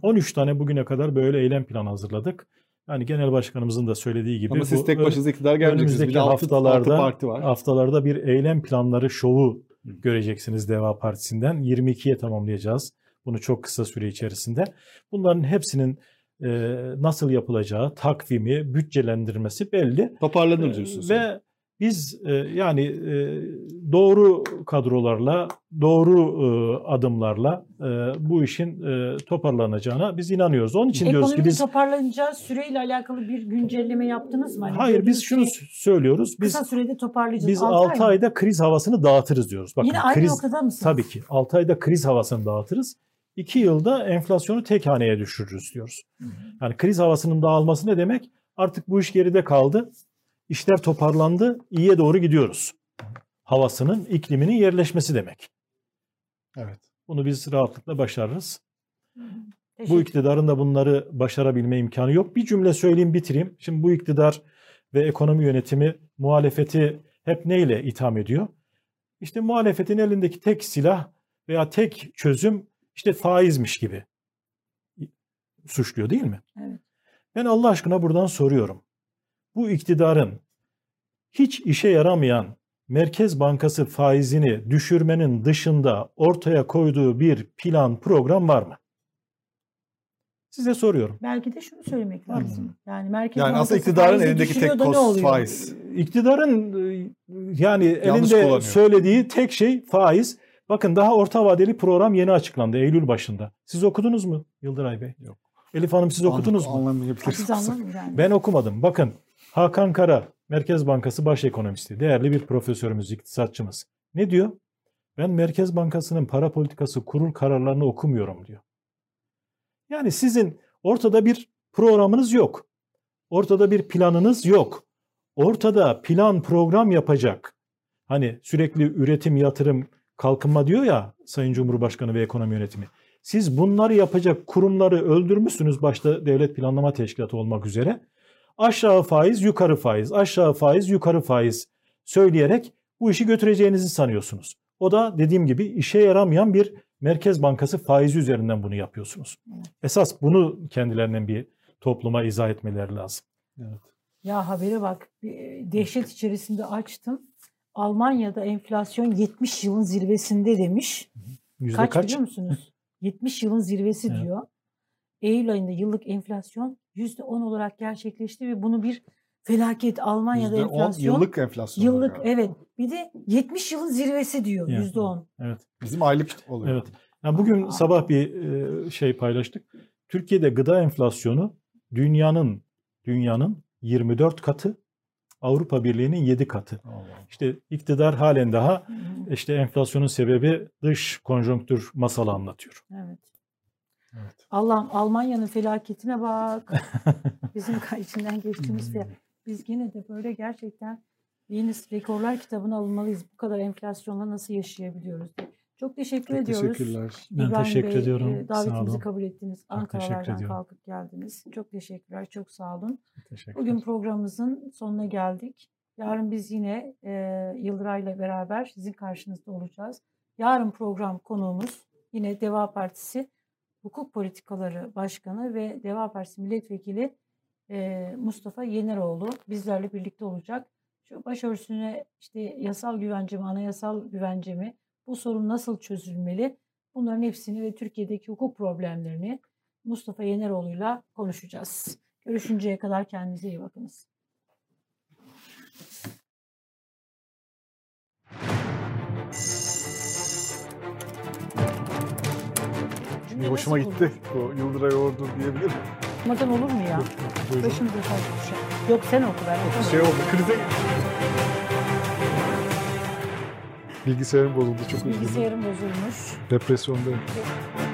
13 tane bugüne kadar böyle eylem planı hazırladık. Yani genel başkanımızın da söylediği gibi Ama siz tek başınıza iktidar gelmeyeceksiniz. Bir önümüzdeki de altı, altı haftalarda parti var. haftalarda bir eylem planları şovu göreceksiniz Deva Partisi'nden. 22'ye tamamlayacağız bunu çok kısa süre içerisinde. Bunların hepsinin e, nasıl yapılacağı, takvimi, bütçelendirmesi belli. Toparlanır diyorsunuz. yani. Ve biz e, yani e, doğru kadrolarla, doğru e, adımlarla e, bu işin e, toparlanacağına biz inanıyoruz. Onun için diyoruz ki Ekonominin biz toparlanacağı süreyle alakalı bir güncelleme yaptınız mı? Hani hayır biz şunu şey, söylüyoruz. Biz kısa sürede toparlayacağız. biz Altı 6 ay ayda kriz havasını dağıtırız diyoruz. Bakın Yine aynı kriz noktada mısınız? tabii ki 6 ayda kriz havasını dağıtırız. 2 yılda enflasyonu tek haneye düşürürüz diyoruz. Yani kriz havasının dağılması ne demek? Artık bu iş geride kaldı. İşler toparlandı. iyiye doğru gidiyoruz. Havasının, ikliminin yerleşmesi demek. Evet. Bunu biz rahatlıkla başarırız. Bu iktidarın da bunları başarabilme imkanı yok. Bir cümle söyleyeyim bitireyim. Şimdi bu iktidar ve ekonomi yönetimi muhalefeti hep neyle itham ediyor? İşte muhalefetin elindeki tek silah veya tek çözüm işte faizmiş gibi suçluyor değil mi? Evet. Ben Allah aşkına buradan soruyorum. Bu iktidarın hiç işe yaramayan Merkez Bankası faizini düşürmenin dışında ortaya koyduğu bir plan program var mı? Size soruyorum. Belki de şunu söylemek Var mı? lazım. Yani Merkez Yani Bankası aslında iktidarın elindeki tek oluyor? faiz. İktidarın e, yani Yanlış elinde kullanıyor. söylediği tek şey faiz. Bakın daha orta vadeli program yeni açıklandı Eylül başında. Siz okudunuz mu Yıldıray Bey? Yok. Elif Hanım siz okudunuz mu? Siz anladın mı yani? Ben okumadım. Bakın Hakan Kara, Merkez Bankası baş ekonomisti, değerli bir profesörümüz, iktisatçımız. Ne diyor? Ben Merkez Bankası'nın para politikası kurul kararlarını okumuyorum diyor. Yani sizin ortada bir programınız yok. Ortada bir planınız yok. Ortada plan program yapacak. Hani sürekli üretim, yatırım, kalkınma diyor ya Sayın Cumhurbaşkanı ve ekonomi yönetimi. Siz bunları yapacak kurumları öldürmüşsünüz başta Devlet Planlama Teşkilatı olmak üzere. Aşağı faiz, yukarı faiz, aşağı faiz, yukarı faiz söyleyerek bu işi götüreceğinizi sanıyorsunuz. O da dediğim gibi işe yaramayan bir Merkez Bankası faizi üzerinden bunu yapıyorsunuz. Esas bunu kendilerinin bir topluma izah etmeleri lazım. Evet. Ya habere bak. Dehşet içerisinde açtım. Almanya'da enflasyon 70 yılın zirvesinde demiş. Yüzde Kaç, kaç? biliyor musunuz? 70 yılın zirvesi Evet. diyor. Eylül ayında yıllık enflasyon %10 olarak gerçekleşti ve bunu bir felaket Almanya'da %10 enflasyon yıllık enflasyon. yıllık galiba. evet bir de 70 yılın zirvesi diyor Yani. %10. Evet. Bizim aylık oluyor. Evet. Yani bugün Aa. sabah bir e, şey paylaştık. Türkiye'de gıda enflasyonu dünyanın dünyanın 24 katı, Avrupa Birliği'nin 7 katı. Allah. İşte iktidar halen daha işte enflasyonun sebebi dış konjonktür masalı anlatıyor. Evet. Evet. Allah'ım Almanya'nın felaketine bak. Bizim içinden geçtiğimiz felaket. Biz yine de böyle gerçekten Guinness Rekorlar kitabına alınmalıyız. Bu kadar enflasyonla nasıl yaşayabiliyoruz diye. Çok teşekkür Çok ediyoruz. teşekkürler. Ben İbrahim teşekkür Bey, ediyorum. e, Sağ davetimizi kabul ettiniz. ediyorum. kalkıp geldiniz. Çok teşekkürler. Çok sağ olun. Teşekkürler. Bugün programımızın sonuna geldik. Yarın biz yine e, Yıldıray'la beraber sizin karşınızda olacağız. Yarın program konuğumuz yine Deva Partisi Hukuk Politikaları Başkanı ve Deva Partisi Milletvekili e, Mustafa Yeneroğlu bizlerle birlikte olacak. Şu başörtüsüne işte yasal güvence mi, anayasal güvence mi, bu sorun nasıl çözülmeli? Bunların hepsini ve Türkiye'deki hukuk problemlerini Mustafa Yeneroğlu'yla konuşacağız. Görüşünceye kadar kendinize iyi bakınız. Şimdi hoşuma gitti. O Yıldıray Ordu diyebilirim. Okumadan olur mu ya? Başımıza düşer. Yok sen oku ben şey oldu. Krize Bilgisayarım bozuldu. Çok üzüldüm. Bilgisayarım bozulmuş. Depresyondayım. Ve-